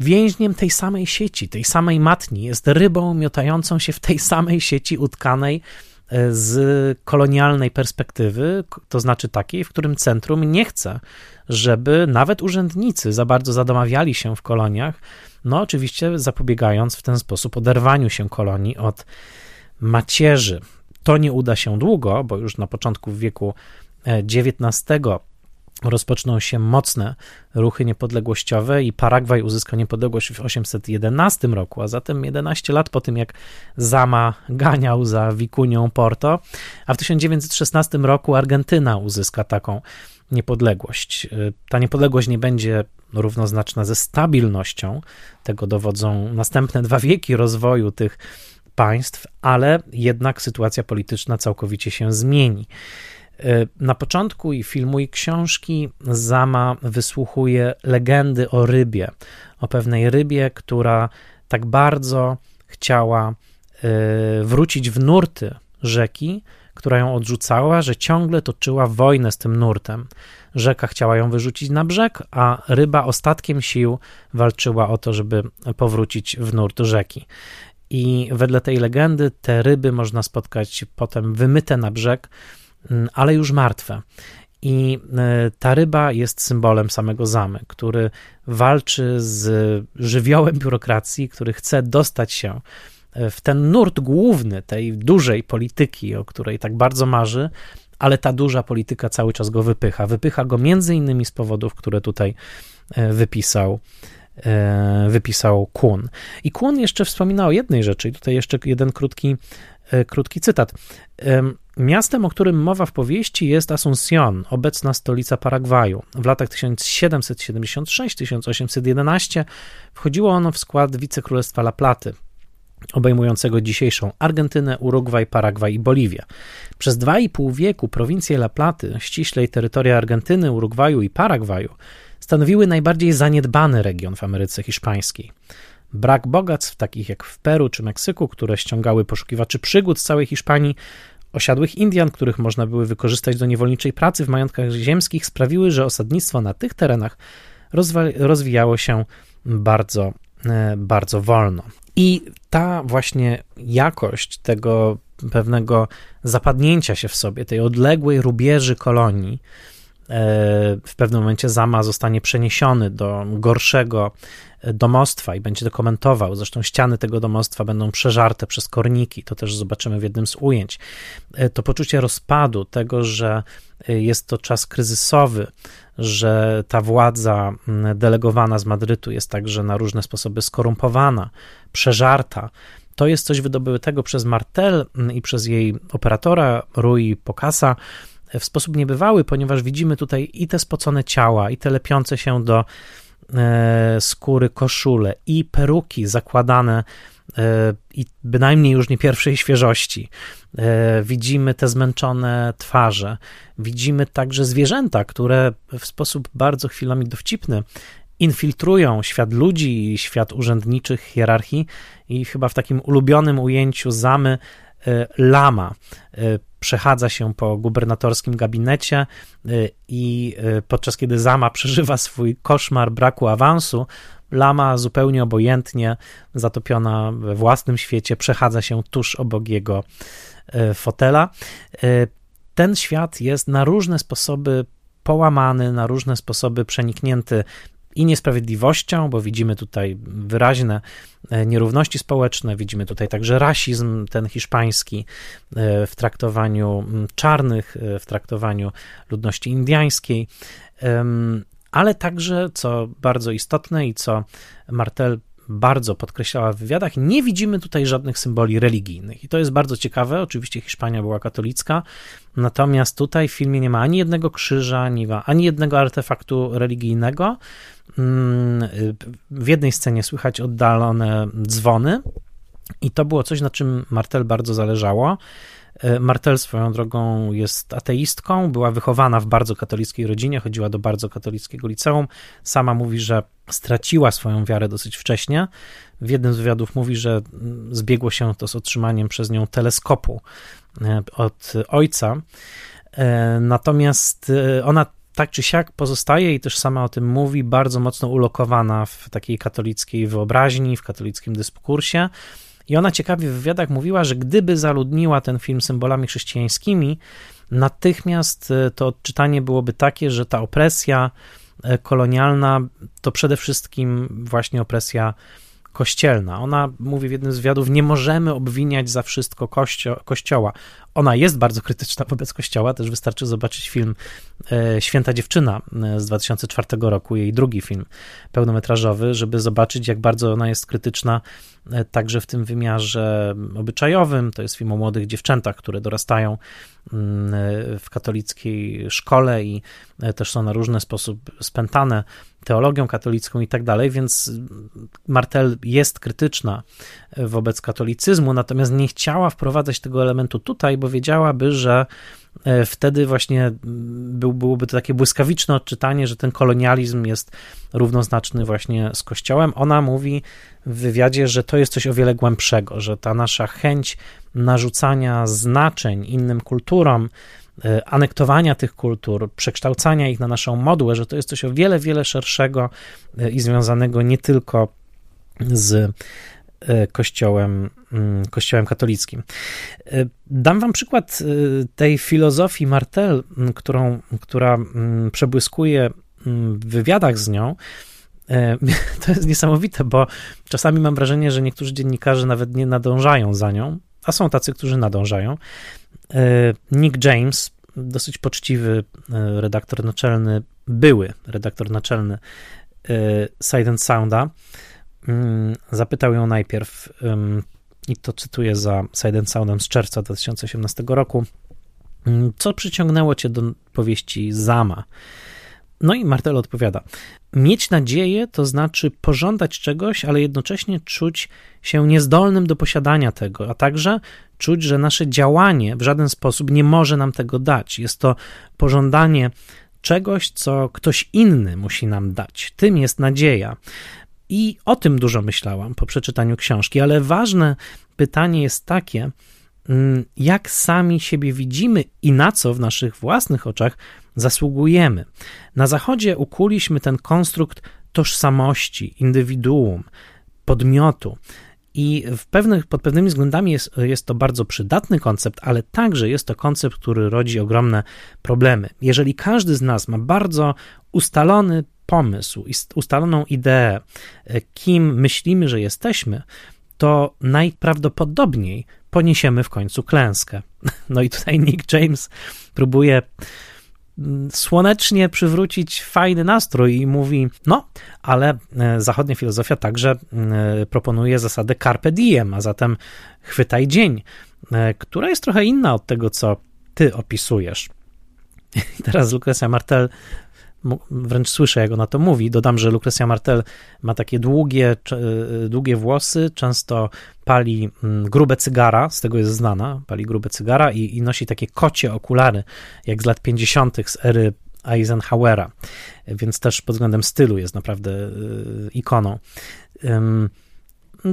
więźniem tej samej sieci, tej samej matni, jest rybą miotającą się w tej samej sieci utkanej e, z kolonialnej perspektywy, to znaczy takiej, w którym centrum nie chce, żeby nawet urzędnicy za bardzo zadomawiali się w koloniach, no oczywiście zapobiegając w ten sposób oderwaniu się kolonii od macierzy. To nie uda się długo, bo już na początku wieku XIX rozpoczną się mocne ruchy niepodległościowe i Paragwaj uzyska niepodległość w 811 roku, a zatem 11 lat po tym, jak Zama ganiał za Wikunią Porto, a w 1916 roku Argentyna uzyska taką niepodległość. Ta niepodległość nie będzie równoznaczna ze stabilnością, tego dowodzą następne dwa wieki rozwoju tych państw, ale jednak sytuacja polityczna całkowicie się zmieni. E, na początku i filmu i książki Zama wysłuchuje legendy o rybie, o pewnej rybie, która tak bardzo chciała e, wrócić w nurty rzeki, która ją odrzucała, że ciągle toczyła wojnę z tym nurtem. Rzeka chciała ją wyrzucić na brzeg, a ryba ostatkiem sił walczyła o to, żeby powrócić w nurt rzeki. I wedle tej legendy te ryby można spotkać potem wymyte na brzeg, Mm, ale już martwe. I e, ta ryba jest symbolem samego Zamy, który walczy z żywiołem biurokracji, który chce dostać się w ten nurt główny tej dużej polityki, o której tak bardzo marzy, ale ta duża polityka cały czas go wypycha. Wypycha go między innymi z powodów, które tutaj e, wypisał wypisał Kuhn. I Kuhn jeszcze wspomina o jednej rzeczy, i tutaj jeszcze jeden krótki, krótki cytat. Miastem, o którym mowa w powieści, jest Asunción, obecna stolica Paragwaju. W latach 1776-1811 wchodziło ono w skład wicekrólestwa La Platy, obejmującego dzisiejszą Argentynę, Urugwaj, Paragwaj i Boliwię. Przez dwa i pół wieku prowincje La Platy, ściślej terytoria Argentyny, Urugwaju i Paragwaju, stanowiły najbardziej zaniedbany region w Ameryce Hiszpańskiej. Brak bogactw, takich jak w Peru czy Meksyku, które ściągały poszukiwaczy przygód z całej Hiszpanii, osiadłych Indian, których można było wykorzystać do niewolniczej pracy w majątkach ziemskich, sprawiły, że osadnictwo na tych terenach rozwijało się bardzo, e, bardzo wolno. I ta właśnie jakość tego pewnego zapadnięcia się w sobie, tej odległej rubieży kolonii, e, w pewnym momencie Zama zostanie przeniesiony do gorszego domostwa i będzie to komentował. Zresztą ściany tego domostwa będą przeżarte przez korniki, to też zobaczymy w jednym z ujęć. E, to poczucie rozpadu, tego, że e, jest to czas kryzysowy, że ta władza delegowana z Madrytu jest także na różne sposoby skorumpowana, przeżarta. To jest coś wydobytego przez Martel i przez jej operatora Rui Pocasa w sposób niebywały, ponieważ widzimy tutaj i te spocone ciała, i te lepiące się do E, skóry koszule i peruki zakładane e, i bynajmniej już nie pierwszej świeżości. E, widzimy te zmęczone twarze, widzimy także zwierzęta, które w sposób bardzo chwilami dowcipny infiltrują świat ludzi i świat urzędniczych hierarchii i chyba w takim ulubionym ujęciu zamy lama przechadza się po gubernatorskim gabinecie y, i y, podczas kiedy Zama [LAUGHS] przeżywa swój koszmar braku awansu, Lama zupełnie obojętnie, zatopiona we własnym świecie, przechadza się tuż obok jego y, fotela. Ten świat jest na różne sposoby połamany, na różne sposoby przeniknięty i niesprawiedliwością, bo widzimy tutaj wyraźne e, nierówności społeczne, widzimy tutaj także rasizm, ten hiszpański e, w traktowaniu czarnych, e, w traktowaniu ludności indyjskiej, ale także, co bardzo istotne i co Martel bardzo podkreślała w wywiadach, nie widzimy tutaj żadnych symboli religijnych. I to jest bardzo ciekawe. Oczywiście Hiszpania była katolicka, natomiast tutaj w filmie nie ma ani jednego krzyża, ma ani jednego artefaktu religijnego. Mm, w jednej scenie słychać oddalone dzwony, i to było coś, na czym Martel bardzo zależało. E, Martel swoją drogą jest ateistką, była wychowana w bardzo katolickiej rodzinie, chodziła do bardzo katolickiego liceum. Sama mówi, że straciła swoją wiarę dosyć wcześnie. W jednym z wywiadów mówi, że zbiegło się to z otrzymaniem przez nią teleskopu e, od ojca. E, natomiast ona tak czy siak pozostaje i też sama o tym mówi, bardzo mocno ulokowana w takiej katolickiej wyobraźni, w katolickim dyskursie. I ona ciekawie w wywiadach mówiła, że gdyby zaludniła ten film symbolami chrześcijańskimi, natychmiast e, to odczytanie byłoby takie, że ta opresja e, kolonialna to przede wszystkim właśnie opresja kościelna. Ona mówi w jednym z wywiadów, nie możemy obwiniać za wszystko kościo kościoła. Ona jest bardzo krytyczna wobec kościoła, też wystarczy zobaczyć film e, Święta Dziewczyna e, z 2004 roku, jej drugi film pełnometrażowy, żeby zobaczyć, jak bardzo ona jest krytyczna e, także w tym wymiarze obyczajowym. To jest film o młodych dziewczętach, które dorastają mm, w katolickiej szkole i też są na różny sposób spętane teologią katolicką i tak dalej, więc Martel jest krytyczna wobec katolicyzmu, natomiast nie chciała wprowadzać tego elementu tutaj, bo wiedziałaby, że e, wtedy właśnie był, byłoby to takie błyskawiczne odczytanie, że ten kolonializm jest równoznaczny właśnie z Kościołem. Ona mówi w wywiadzie, że to jest coś o wiele głębszego, że ta nasza chęć narzucania znaczeń innym kulturom, anektowania tych kultur, przekształcania ich na naszą modłę, że to jest coś o wiele, wiele szerszego e, i związanego nie tylko z E, kościołem, mm, kościołem katolickim. E, dam wam przykład e, tej filozofii Martel, którą, która przebłyskuje w wywiadach z nią. [LAUGHS] To jest niesamowite, bo czasami mam wrażenie, że niektórzy dziennikarze nawet nie nadążają za nią, a są tacy, którzy nadążają. Nick James, dosyć poczciwy redaktor naczelny, były redaktor naczelny Sight and Sounda, Mm, zapytał ją najpierw, i to cytuję za Side Soundem z czerwca 2018 roku, mm, co przyciągnęło cię do powieści Zama? No i Martel odpowiada: Mieć nadzieję to znaczy pożądać czegoś, ale jednocześnie czuć się niezdolnym do posiadania tego, a także czuć, że nasze działanie w żaden sposób nie może nam tego dać. Jest to pożądanie czegoś, co ktoś inny musi nam dać. Tym jest nadzieja. I o tym dużo myślałam po przeczytaniu książki, ale ważne pytanie jest takie, mm, jak sami siebie widzimy i na co w naszych własnych oczach zasługujemy. Na Zachodzie ukuliśmy ten konstrukt tożsamości, indywiduum, podmiotu. I w pewnych, pod pewnymi względami jest, jest to bardzo przydatny koncept, ale także jest to koncept, który rodzi ogromne problemy. Jeżeli każdy z nas ma bardzo ustalony pomysł, ustaloną ideę, e, kim myślimy, że jesteśmy, to najprawdopodobniej poniesiemy w końcu klęskę. [LAUGHS] No i tutaj Nick James próbuje słonecznie przywrócić fajny nastrój i mówi: No, ale e, zachodnia filozofia także mm, e, proponuje zasadę carpe diem, a zatem chwytaj dzień, która jest trochę inna od tego, co ty opisujesz. [LAUGHS] I teraz Lucrecia Martel wręcz słyszę, jak ona to mówi. Dodam, że Lucrecia Martel ma takie długie, y, długie włosy, często pali mm, grube cygara, z tego jest znana, pali grube cygara i, i nosi takie kocie okulary, jak z lat 50. z ery Eisenhowera, więc też pod względem stylu jest naprawdę y, ikoną.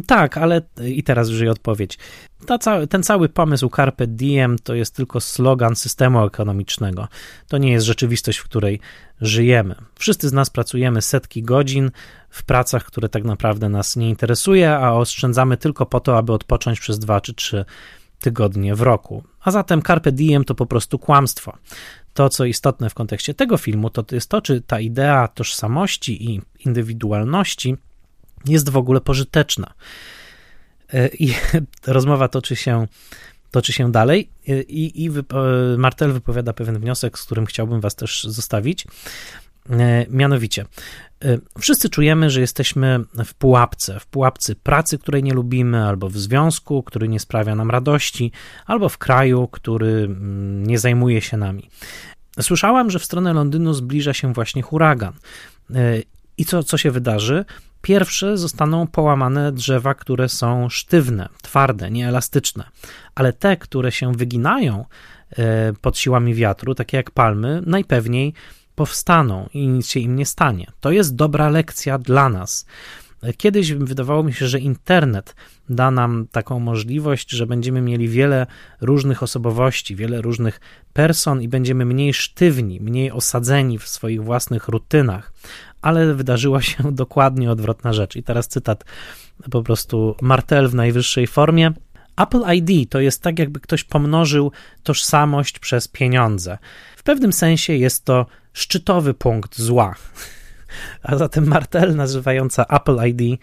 Tak, ale i teraz już jej odpowiedź. Ta, ten cały pomysł Carpe Diem to jest tylko slogan systemu ekonomicznego. To nie jest rzeczywistość, w której żyjemy. Wszyscy z nas pracujemy setki godzin w pracach, które tak naprawdę nas nie interesuje, a oszczędzamy tylko po to, aby odpocząć przez dwa czy trzy tygodnie w roku. A zatem Carpe Diem to po prostu kłamstwo. To, co istotne w kontekście tego filmu, to jest to, czy ta idea tożsamości i indywidualności jest w ogóle pożyteczna. E, I [LAUGHS] rozmowa toczy się, toczy się dalej, e, i, i Martel wypowiada pewien wniosek, z którym chciałbym Was też zostawić. E, mianowicie, wszyscy czujemy, że jesteśmy w pułapce, w pułapce pracy, której nie lubimy, albo w związku, który nie sprawia nam radości, albo w kraju, który mm, nie zajmuje się nami. Słyszałam, że w stronę Londynu zbliża się właśnie huragan. I co, co się wydarzy? Pierwsze zostaną połamane drzewa, które są sztywne, twarde, nieelastyczne, ale te, które się wyginają e, pod siłami wiatru, takie jak palmy, najpewniej powstaną i nic się im nie stanie. To jest dobra lekcja dla nas. Kiedyś wydawało mi się, że internet da nam taką możliwość, że będziemy mieli wiele różnych osobowości, wiele różnych person i będziemy mniej sztywni, mniej osadzeni w swoich własnych rutynach ale wydarzyła się [LAUGHS] dokładnie odwrotna rzecz. I teraz cytat po prostu Martel w najwyższej formie. Apple ID to jest tak, jakby ktoś pomnożył tożsamość przez pieniądze. W pewnym sensie jest to szczytowy punkt zła. [LAUGHS] A zatem Martel, nazywająca Apple ID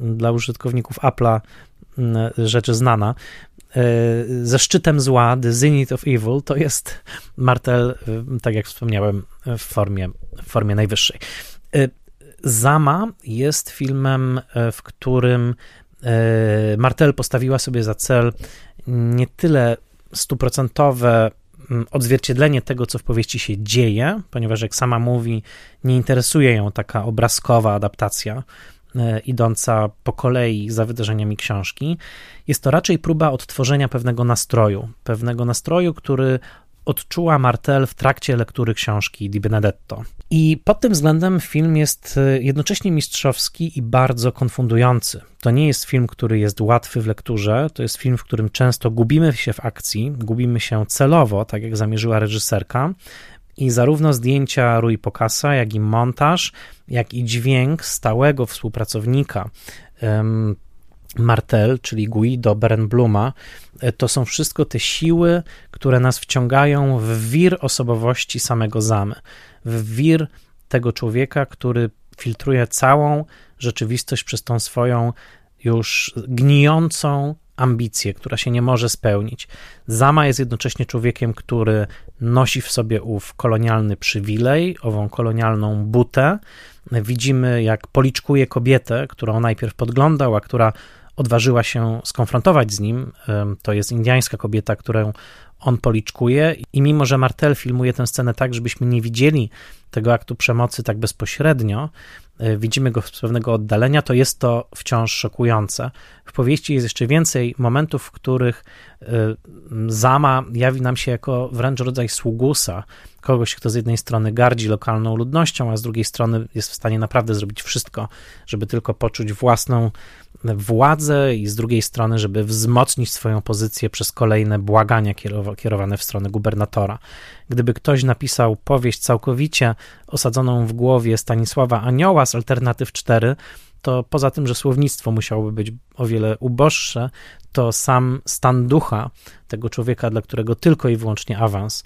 dla użytkowników Apple'a rzeczy znana. Ze szczytem zła, The Zenith of Evil, to jest Martel, tak jak wspomniałem, w formie, w formie najwyższej. Zama jest filmem, w którym Martel postawiła sobie za cel nie tyle stuprocentowe mm, odzwierciedlenie tego, co w powieści się dzieje, ponieważ jak sama mówi, nie interesuje ją taka obrazkowa adaptacja, idąca po kolei za wydarzeniami książki. Jest to raczej próba odtworzenia pewnego nastroju, pewnego nastroju, który odczuła Martel w trakcie lektury książki Di Benedetto. I pod tym względem film jest e, jednocześnie mistrzowski i bardzo konfundujący. To nie jest film, który jest łatwy w lekturze, to jest film, w którym często gubimy się w akcji, gubimy się celowo, tak jak zamierzyła reżyserka. I zarówno zdjęcia Rui Pocasa, jak i montaż, jak i dźwięk stałego współpracownika Martel, czyli Guido Berenbluma, e, to są wszystko te siły, które nas wciągają w wir osobowości samego Zamy, w wir tego człowieka, który filtruje całą rzeczywistość przez tą swoją już gnijącą ambicję, która się nie może spełnić. Zama jest jednocześnie człowiekiem, który nosi w sobie ów kolonialny przywilej, ową kolonialną butę. Widzimy, jak policzkuje kobietę, którą najpierw podglądał, a która odważyła się skonfrontować z nim. To jest indiańska kobieta, którą on policzkuje i mimo, że Martel filmuje tę scenę tak, żebyśmy nie widzieli tego aktu przemocy tak bezpośrednio, widzimy go z pewnego oddalenia, to jest to wciąż szokujące. W powieści jest jeszcze więcej momentów, w których e, Zama jawi nam się jako wręcz rodzaj sługusa, kogoś, kto z jednej strony gardzi lokalną ludnością, a z drugiej strony jest w stanie naprawdę zrobić wszystko, żeby tylko poczuć własną władzę i z drugiej strony, żeby wzmocnić swoją pozycję przez kolejne błagania kierowane w stronę gubernatora. Gdyby ktoś napisał powieść całkowicie osadzoną w głowie Stanisława Anioła z Alternatyw 4, to poza tym, że słownictwo musiałoby być o wiele uboższe, to sam stan ducha tego człowieka, dla którego tylko i wyłącznie awans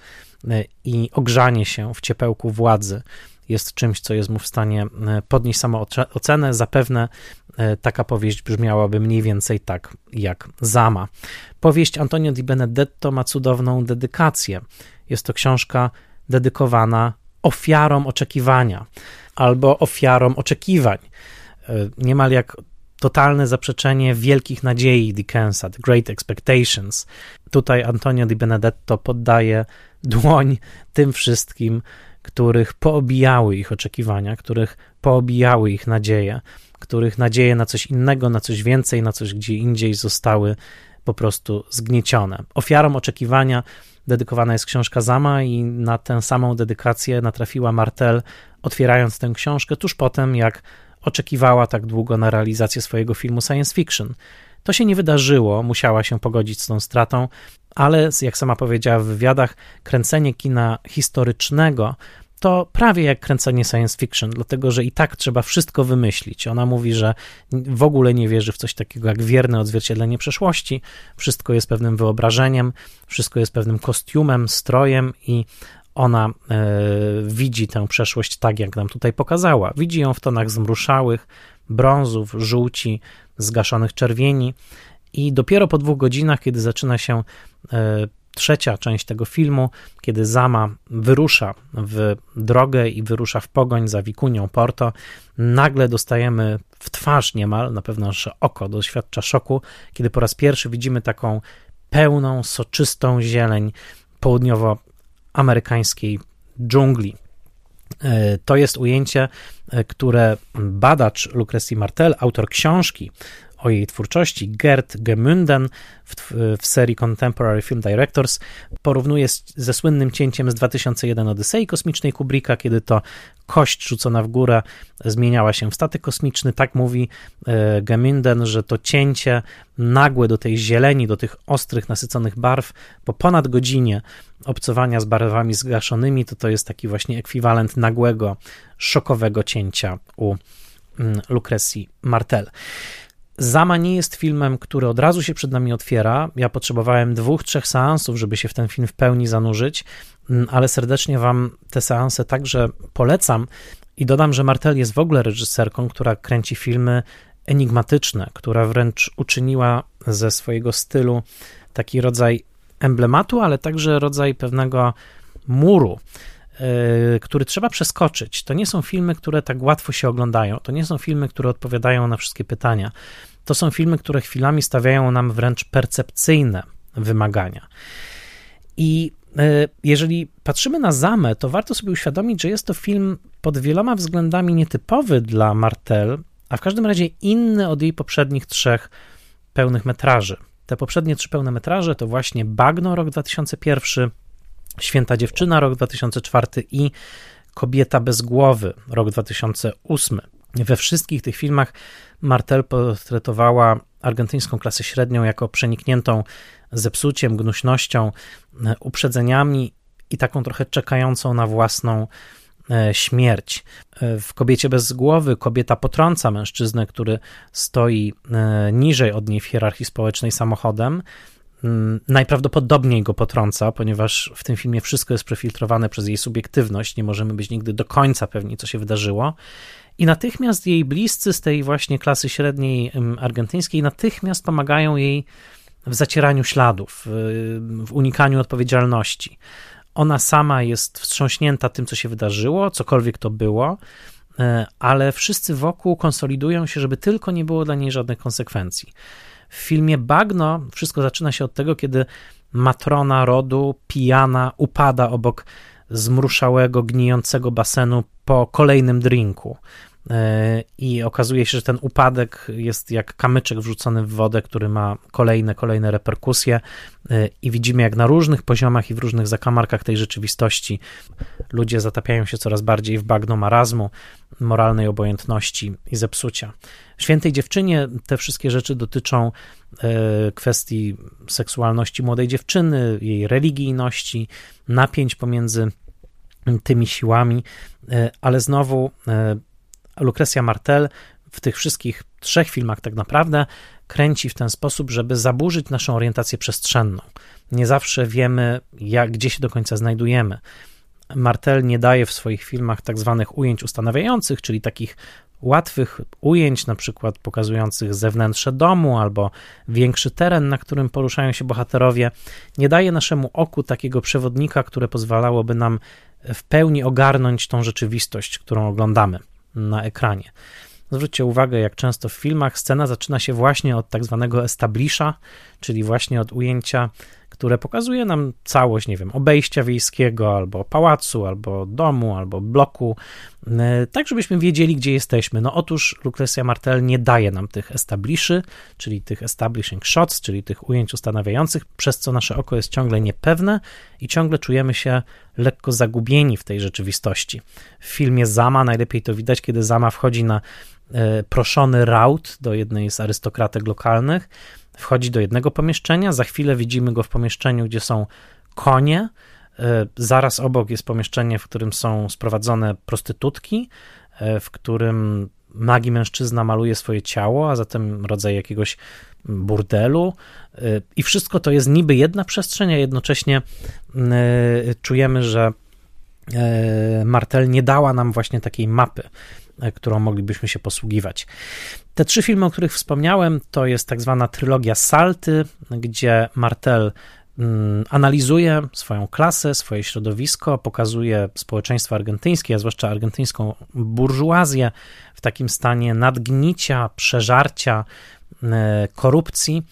e, i ogrzanie się w ciepełku władzy jest czymś, co jest mu w stanie e, podnieść samoocenę. Zapewne e, taka powieść brzmiałaby mniej więcej tak jak Zama. Powieść Antonio di Benedetto ma cudowną dedykację. Jest to książka dedykowana ofiarom oczekiwania albo ofiarom oczekiwań. E, niemal jak totalne zaprzeczenie wielkich nadziei Dickensa, The Great Expectations. Tutaj Antonio di Benedetto poddaje dłoń tym wszystkim, których poobijały ich oczekiwania, których poobijały ich nadzieje, których nadzieje na coś innego, na coś więcej, na coś gdzie indziej zostały po prostu zgniecione. Ofiarą oczekiwania dedykowana jest książka Zama i na tę samą dedykację natrafiła Martel, otwierając tę książkę tuż po tym, jak oczekiwała tak długo na realizację swojego filmu science fiction. To się nie wydarzyło, musiała się pogodzić z tą stratą, ale jak sama powiedziała w wywiadach, kręcenie kina historycznego to prawie jak kręcenie science fiction, dlatego że i tak trzeba wszystko wymyślić. Ona mówi, że w ogóle nie wierzy w coś takiego jak wierne odzwierciedlenie przeszłości. Wszystko jest pewnym wyobrażeniem, wszystko jest pewnym kostiumem, strojem i ona e, widzi tę przeszłość tak, jak nam tutaj pokazała. Widzi ją w tonach zmruszałych, brązów, żółci, zgaszonych czerwieni. I dopiero po dwóch godzinach, kiedy zaczyna się e, trzecia część tego filmu, kiedy Zama wyrusza w drogę i wyrusza w pogoń za Wikunią Porto, nagle dostajemy w twarz niemal, na pewno nasze oko doświadcza szoku, kiedy po raz pierwszy widzimy taką pełną, soczystą zieleń południowoamerykańskiej dżungli. E, to jest ujęcie, e, które badacz Lucrecji Martel, autor książki o jej twórczości, Gerd Gemünden w, w, serii Contemporary Film Directors porównuje z, ze słynnym cięciem z 2001 Odysei Kosmicznej Kubricka, kiedy to kość rzucona w górę zmieniała się w statek kosmiczny. Tak mówi e, Gemünden, że to cięcie nagłe do tej zieleni, do tych ostrych, nasyconych barw po ponad godzinie obcowania z barwami zgaszonymi, to to jest taki właśnie ekwiwalent nagłego, szokowego cięcia u mm, Lucrecji Martel. Zama nie jest filmem, który od razu się przed nami otwiera. Ja potrzebowałem dwóch, trzech seansów, żeby się w ten film w pełni zanurzyć, mm, ale serdecznie Wam te seanse także polecam. I dodam, że Martel jest w ogóle reżyserką, która kręci filmy enigmatyczne, która wręcz uczyniła ze swojego stylu taki rodzaj emblematu, ale także rodzaj pewnego muru, który trzeba przeskoczyć. To nie są filmy, które tak łatwo się oglądają, to nie są filmy, które odpowiadają na wszystkie pytania. To są filmy, które chwilami stawiają nam wręcz percepcyjne wymagania. I yy, jeżeli patrzymy na Zamę, to warto sobie uświadomić, że jest to film pod wieloma względami nietypowy dla Martel, a w każdym razie inny od jej poprzednich trzech pełnych metraży. Te poprzednie trzy pełne metraże to właśnie Bagno, rok 2001, Święta Dziewczyna, rok 2004 i Kobieta bez głowy, rok 2008. We wszystkich tych filmach Martel portretowała argentyńską klasę średnią jako przenikniętą zepsuciem, gnuśnością, uprzedzeniami i taką trochę czekającą na własną E, śmierć. E, w Kobiecie bez głowy kobieta potrąca mężczyznę, który stoi e, niżej od niej w hierarchii społecznej samochodem. Mm, najprawdopodobniej go potrąca, ponieważ w tym filmie wszystko jest przefiltrowane przez jej subiektywność. Nie możemy być nigdy do końca pewni, co się wydarzyło. I natychmiast jej bliscy z tej właśnie klasy średniej argentyńskiej natychmiast pomagają jej w zacieraniu śladów, w unikaniu odpowiedzialności. Ona sama jest wstrząśnięta tym, co się wydarzyło, cokolwiek to było, e, ale wszyscy wokół konsolidują się, żeby tylko nie było dla niej żadnych konsekwencji. W filmie Bagno wszystko zaczyna się od tego, kiedy matrona rodu, pijana, upada obok zmruszałego, gnijącego basenu po kolejnym drinku. E, i okazuje się, że ten upadek jest jak kamyczek wrzucony w wodę, który ma kolejne, kolejne reperkusje e, i widzimy jak na różnych poziomach i w różnych zakamarkach tej rzeczywistości ludzie zatapiają się coraz bardziej w bagno marazmu, moralnej obojętności i zepsucia. W Świętej Dziewczynie te wszystkie rzeczy dotyczą e, kwestii seksualności młodej dziewczyny, jej religijności, napięć pomiędzy tymi siłami, ale znowu Lucrecja Martel w tych wszystkich trzech filmach tak naprawdę kręci w ten sposób, żeby zaburzyć naszą orientację przestrzenną. Nie zawsze wiemy, jak, gdzie się do końca znajdujemy. Martel nie daje w swoich filmach tak zwanych ujęć ustanawiających, czyli takich łatwych ujęć, na przykład pokazujących zewnętrze domu albo większy teren, na którym poruszają się bohaterowie. Nie daje naszemu oku takiego przewodnika, które pozwalałoby nam w pełni ogarnąć tą rzeczywistość, którą oglądamy na ekranie. Zwróćcie uwagę, jak często w filmach scena zaczyna się właśnie od tak zwanego establisha, czyli właśnie od ujęcia, które pokazuje nam całość, nie wiem, obejścia wiejskiego, albo pałacu, albo domu, albo bloku, e, tak żebyśmy wiedzieli, gdzie jesteśmy. No otóż Lucrecia Martel nie daje nam tych establiszy, czyli tych establishing shots, czyli tych ujęć ustanawiających, przez co nasze oko jest ciągle niepewne i ciągle czujemy się lekko zagubieni w tej rzeczywistości. W filmie Zama najlepiej to widać, kiedy Zama wchodzi na e, proszony raut do jednej z arystokratek lokalnych, wchodzi do jednego pomieszczenia, za chwilę widzimy go w pomieszczeniu, gdzie są konie, e, zaraz obok jest pomieszczenie, w którym są sprowadzone prostytutki, e, w którym nagi mężczyzna maluje swoje ciało, a zatem rodzaj jakiegoś burdelu. E, i wszystko to jest niby jedna przestrzeń, a jednocześnie czujemy, że Martel nie dała nam właśnie takiej mapy, którą moglibyśmy się posługiwać. Te trzy filmy, o których wspomniałem, to jest tak zwana trylogia Salty, gdzie Martel mm, analizuje swoją klasę, swoje środowisko, pokazuje społeczeństwo argentyńskie, a zwłaszcza argentyńską burżuazję w takim stanie nadgnicia, przeżarcia, e, korupcji.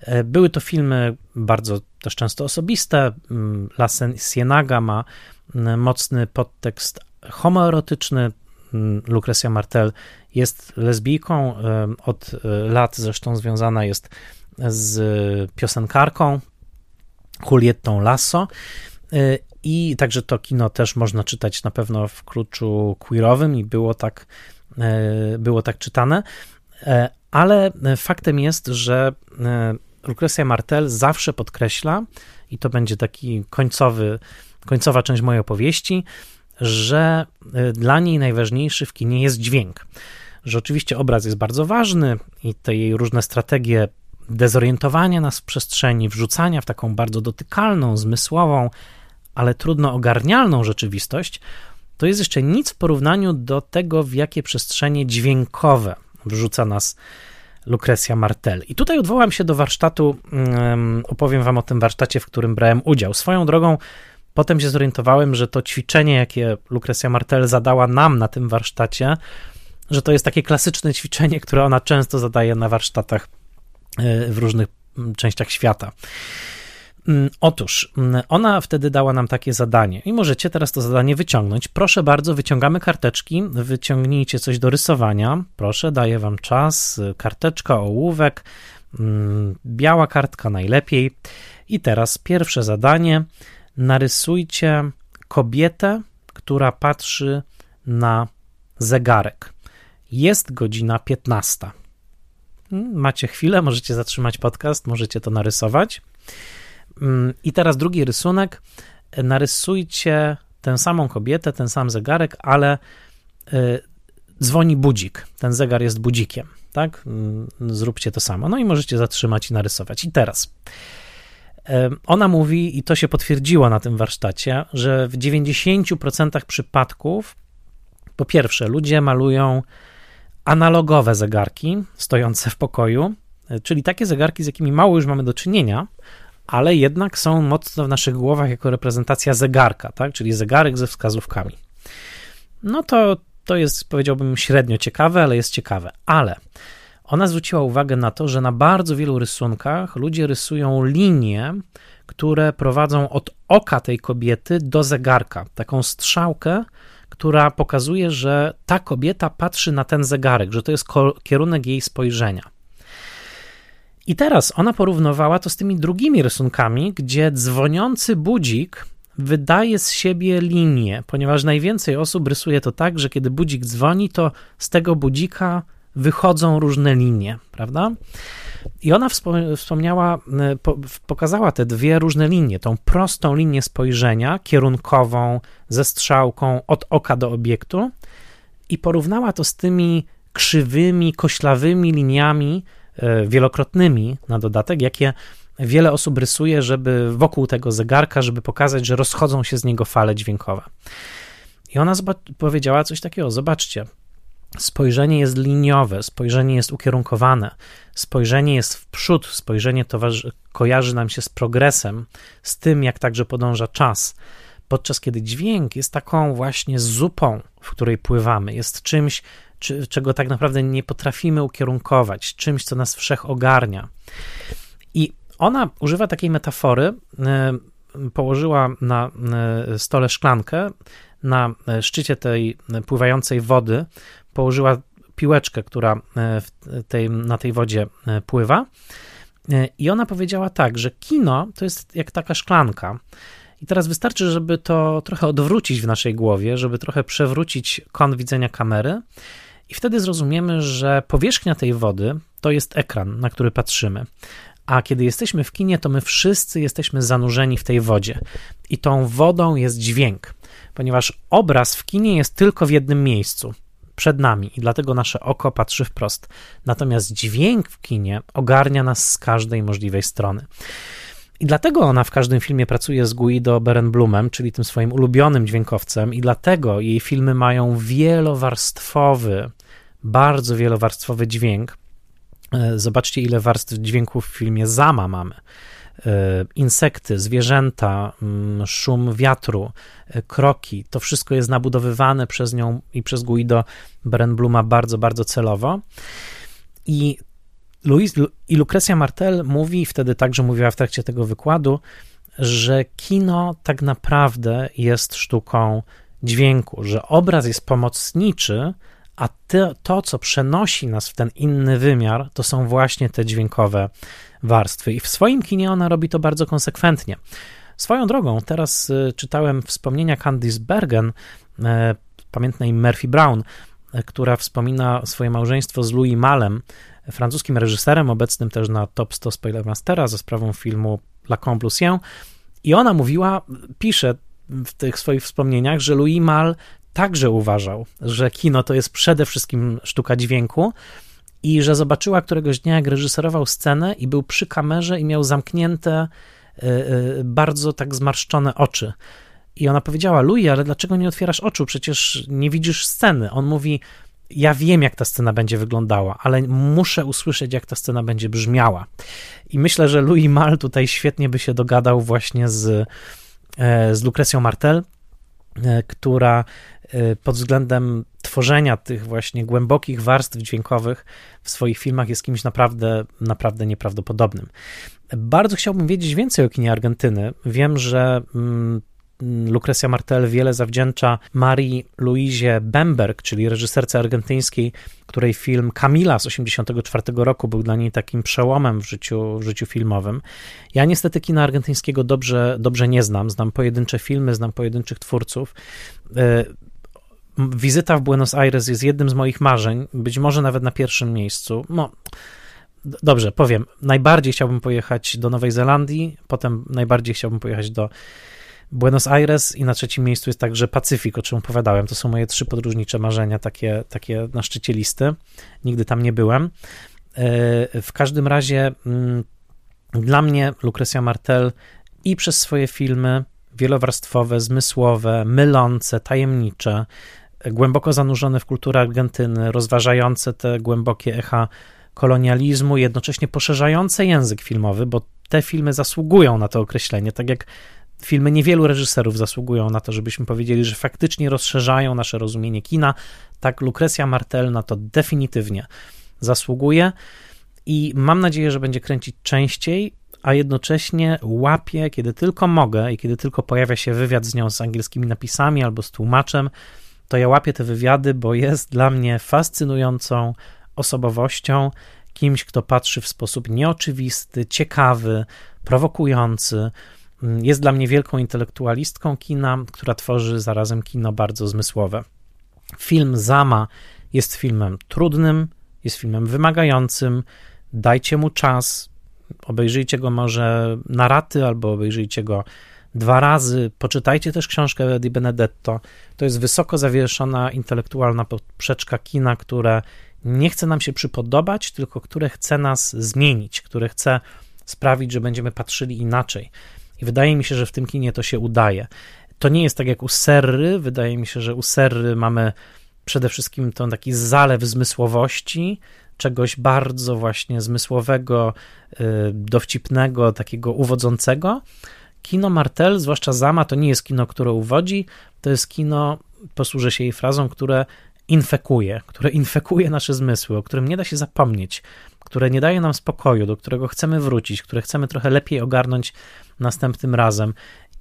E, były to filmy bardzo też często osobiste. Mm, La Cienaga ma mm, mocny podtekst homoerotyczny, Mm, Lucrecia Martel jest lesbijką, od e, lat zresztą związana jest z piosenkarką Julietą Lasso. E, i także to kino też można czytać na pewno w kluczu queerowym i było tak, e, było tak czytane, ale faktem jest, że Lucrecia Martel zawsze podkreśla, i to będzie taki końcowy, końcowa część mojej opowieści, że y, dla niej najważniejszy w kinie jest dźwięk. Że oczywiście obraz jest bardzo ważny i te jej różne strategie dezorientowania nas w przestrzeni, wrzucania w taką bardzo dotykalną, zmysłową, ale trudno ogarnialną rzeczywistość, to jest jeszcze nic w porównaniu do tego, w jakie przestrzenie dźwiękowe wrzuca nas Lucrecja Martel. I tutaj odwołam się do warsztatu, opowiem wam o tym warsztacie, w którym brałem udział. Swoją drogą, potem się zorientowałem, że to ćwiczenie, jakie Lucrecja Martel zadała nam na tym warsztacie, że to jest takie klasyczne ćwiczenie, które ona często zadaje na warsztatach e, w różnych częściach świata. Mm, otóż, mm, ona wtedy dała nam takie zadanie i możecie teraz to zadanie wyciągnąć. Proszę bardzo, wyciągamy karteczki, wyciągnijcie coś do rysowania. Proszę, daję wam czas. Karteczka, ołówek, mm, biała kartka najlepiej. I teraz pierwsze zadanie. Narysujcie kobietę, która patrzy na zegarek. Jest godzina 15. Macie chwilę, możecie zatrzymać podcast, możecie to narysować. Mm, I teraz drugi rysunek. Narysujcie tę samą kobietę, ten sam zegarek, ale y, dzwoni budzik. Ten zegar jest budzikiem, tak? Mm, zróbcie to samo. No i możecie zatrzymać i narysować. I teraz ona mówi, i to się potwierdziło na tym warsztacie, że w 90% przypadków, po pierwsze, ludzie malują analogowe zegarki stojące w pokoju, y, czyli takie zegarki, z jakimi mało już mamy do czynienia, ale jednak są mocno w naszych głowach jako reprezentacja zegarka, tak? czyli zegarek ze wskazówkami. No to, to jest, powiedziałbym, średnio ciekawe, ale jest ciekawe. Ale ona zwróciła uwagę na to, że na bardzo wielu rysunkach ludzie rysują linie, które prowadzą od oka tej kobiety do zegarka. Taką strzałkę, która pokazuje, że ta kobieta patrzy na ten zegarek, że to jest kierunek jej spojrzenia. I teraz ona porównywała to z tymi drugimi rysunkami, gdzie dzwoniący budzik wydaje z siebie linię, ponieważ najwięcej osób rysuje to tak, że kiedy budzik dzwoni, to z tego budzika wychodzą różne linie, prawda? I ona wspomniała, pokazała te dwie różne linie, tą prostą linię spojrzenia, kierunkową, ze strzałką od oka do obiektu, i porównała to z tymi krzywymi, koślawymi liniami, E, wielokrotnymi na dodatek, jakie wiele osób rysuje, żeby wokół tego zegarka, żeby pokazać, że rozchodzą się z niego fale dźwiękowe. I ona powiedziała coś takiego: Zobaczcie, spojrzenie jest liniowe, spojrzenie jest ukierunkowane, spojrzenie jest w przód, spojrzenie towarzy, kojarzy nam się z progresem, z tym, jak także podąża czas. Podczas kiedy dźwięk jest taką właśnie zupą, w której pływamy, jest czymś, czy, czego tak naprawdę nie potrafimy ukierunkować, czymś, co nas wszech ogarnia. I ona używa takiej metafory, e, położyła na e, stole szklankę, na e, szczycie tej pływającej wody położyła piłeczkę, która tej, na tej wodzie pływa. I ona powiedziała tak, że kino to jest jak taka szklanka. I teraz wystarczy, żeby to trochę odwrócić w naszej głowie, żeby trochę przewrócić kąt widzenia kamery i wtedy zrozumiemy, że powierzchnia tej wody to jest ekran, na który patrzymy. A kiedy jesteśmy w kinie, to my wszyscy jesteśmy zanurzeni w tej wodzie. I tą wodą jest dźwięk, ponieważ obraz w kinie jest tylko w jednym miejscu przed nami i dlatego nasze oko patrzy wprost. Natomiast dźwięk w kinie ogarnia nas z każdej możliwej strony. I dlatego ona w każdym filmie pracuje z Guido Berenblumem, czyli tym swoim ulubionym dźwiękowcem, i dlatego jej filmy mają wielowarstwowy, bardzo wielowarstwowy dźwięk. E, zobaczcie, ile warstw dźwięków w filmie Zama mamy. E, insekty, zwierzęta, mm, szum wiatru, e, kroki, to wszystko jest nabudowywane przez nią i przez Guido Berenbluma bardzo, bardzo celowo. I Louis i Lucrecja Martel mówi, wtedy także mówiła w trakcie tego wykładu, że kino tak naprawdę jest sztuką dźwięku, że obraz jest pomocniczy, a to, to, co przenosi nas w ten inny wymiar, to są właśnie te dźwiękowe warstwy. I w swoim kinie ona robi to bardzo konsekwentnie. Swoją drogą, teraz y, czytałem wspomnienia Candice Bergen, y, pamiętnej Murphy Brown, y, która wspomina swoje małżeństwo z Louis Malem, francuskim reżyserem, obecnym też na Top 100 Spoilermastera za sprawą filmu La Conclusion. I ona mówiła, pisze w tych swoich wspomnieniach, że Louis Mal także uważał, że kino to jest przede wszystkim sztuka dźwięku i że zobaczyła któregoś dnia, jak reżyserował scenę i był przy kamerze i miał zamknięte, y, y, bardzo tak zmarszczone oczy. I ona powiedziała, Louis, ale dlaczego nie otwierasz oczu? Przecież nie widzisz sceny. On mówi, ja wiem, jak ta scena będzie wyglądała, ale muszę usłyszeć, jak ta scena będzie brzmiała. I myślę, że Louis Mal tutaj świetnie by się dogadał właśnie z, e, z Lucrecją Martel, e, która e, pod względem tworzenia tych właśnie głębokich warstw dźwiękowych w swoich filmach jest kimś naprawdę, naprawdę nieprawdopodobnym. Bardzo chciałbym wiedzieć więcej o kinie Argentyny. Wiem, że mm, Lucrecia Martel wiele zawdzięcza Marii Luizie Bemberg, czyli reżyserce argentyńskiej, której film Camila z 1984 roku był dla niej takim przełomem w życiu, w życiu filmowym. Ja niestety kina argentyńskiego dobrze, dobrze nie znam. Znam pojedyncze filmy, znam pojedynczych twórców. Wizyta w Buenos Aires jest jednym z moich marzeń, być może nawet na pierwszym miejscu. No, dobrze, powiem. Najbardziej chciałbym pojechać do Nowej Zelandii, potem najbardziej chciałbym pojechać do Buenos Aires i na trzecim miejscu jest także Pacyfik, o czym opowiadałem. To są moje trzy podróżnicze marzenia, takie, takie na szczycie listy. Nigdy tam nie byłem. E, w każdym razie mm, dla mnie Lucrecia Martel i przez swoje filmy wielowarstwowe, zmysłowe, mylące, tajemnicze, głęboko zanurzone w kulturę Argentyny, rozważające te głębokie echa kolonializmu, jednocześnie poszerzające język filmowy, bo te filmy zasługują na to określenie, tak jak filmy niewielu reżyserów zasługują na to, żebyśmy powiedzieli, że faktycznie rozszerzają nasze rozumienie kina. Tak, Lucrecja Martel na to definitywnie zasługuje i mam nadzieję, że będzie kręcić częściej, a jednocześnie łapie, kiedy tylko mogę i kiedy tylko pojawia się wywiad z nią z angielskimi napisami albo z tłumaczem, to ja łapię te wywiady, bo jest dla mnie fascynującą osobowością, kimś, kto patrzy w sposób nieoczywisty, ciekawy, prowokujący, Mm, jest dla mnie wielką intelektualistką kina, która tworzy zarazem kino bardzo zmysłowe. Film Zama jest filmem trudnym, jest filmem wymagającym. Dajcie mu czas, obejrzyjcie go może na raty albo obejrzyjcie go dwa razy. Poczytajcie też książkę Di Benedetto. To jest wysoko zawieszona intelektualna poprzeczka kina, które nie chce nam się przypodobać, tylko które chce nas zmienić, które chce sprawić, że będziemy patrzyli inaczej. I wydaje mi się, że w tym kinie to się udaje. To nie jest tak jak u Serry. Wydaje mi się, że u Serry mamy przede wszystkim ten taki zalew zmysłowości, czegoś bardzo właśnie zmysłowego, y, dowcipnego, takiego uwodzącego. Kino Martel, zwłaszcza Zama, to nie jest kino, które uwodzi, to jest kino, posłużę się jej frazą, które infekuje, które infekuje nasze zmysły, o którym nie da się zapomnieć, które nie daje nam spokoju, do którego chcemy wrócić, które chcemy trochę lepiej ogarnąć następnym razem.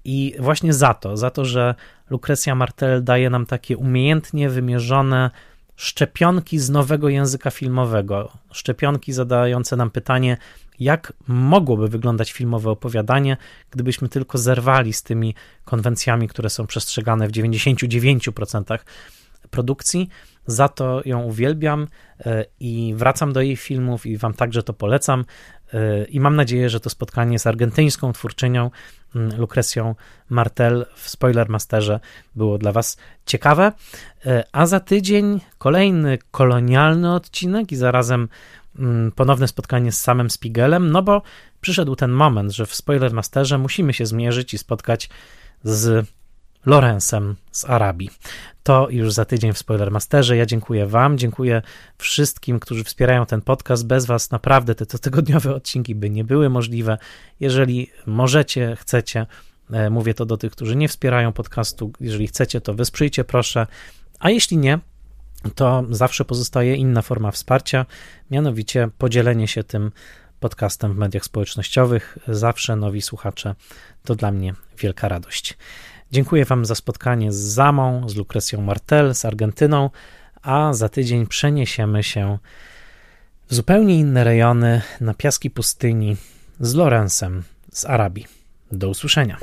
I właśnie za to, za to, że Lucrecja Martel daje nam takie umiejętnie wymierzone szczepionki z nowego języka filmowego, szczepionki zadające nam pytanie, jak mogłoby wyglądać filmowe opowiadanie, gdybyśmy tylko zerwali z tymi konwencjami, które są przestrzegane w 99% produkcji. Za to ją uwielbiam e, i wracam do jej filmów i Wam także to polecam. E, I mam nadzieję, że to spotkanie z argentyńską twórczynią mm, Lucrecją Martel w Spoilermasterze było dla Was ciekawe. E, a za tydzień kolejny kolonialny odcinek i zarazem mm, ponowne spotkanie z samym Spiegelem, no bo przyszedł ten moment, że w Spoilermasterze musimy się zmierzyć i spotkać z Lorenzem z Arabii. To już za tydzień w Spoilermasterze. Ja dziękuję Wam, dziękuję wszystkim, którzy wspierają ten podcast. Bez Was naprawdę te tygodniowe odcinki by nie były możliwe. Jeżeli możecie, chcecie, e, mówię to do tych, którzy nie wspierają podcastu, jeżeli chcecie, to wesprzyjcie proszę, a jeśli nie, to zawsze pozostaje inna forma wsparcia, mianowicie podzielenie się tym podcastem w mediach społecznościowych. Zawsze nowi słuchacze to dla mnie wielka radość. Dziękuję Wam za spotkanie z Zamą, z Lucrecją Martel, z Argentyną, a za tydzień przeniesiemy się w zupełnie inne rejony, na piaski pustyni, z Lorenzem z Arabii. Do usłyszenia.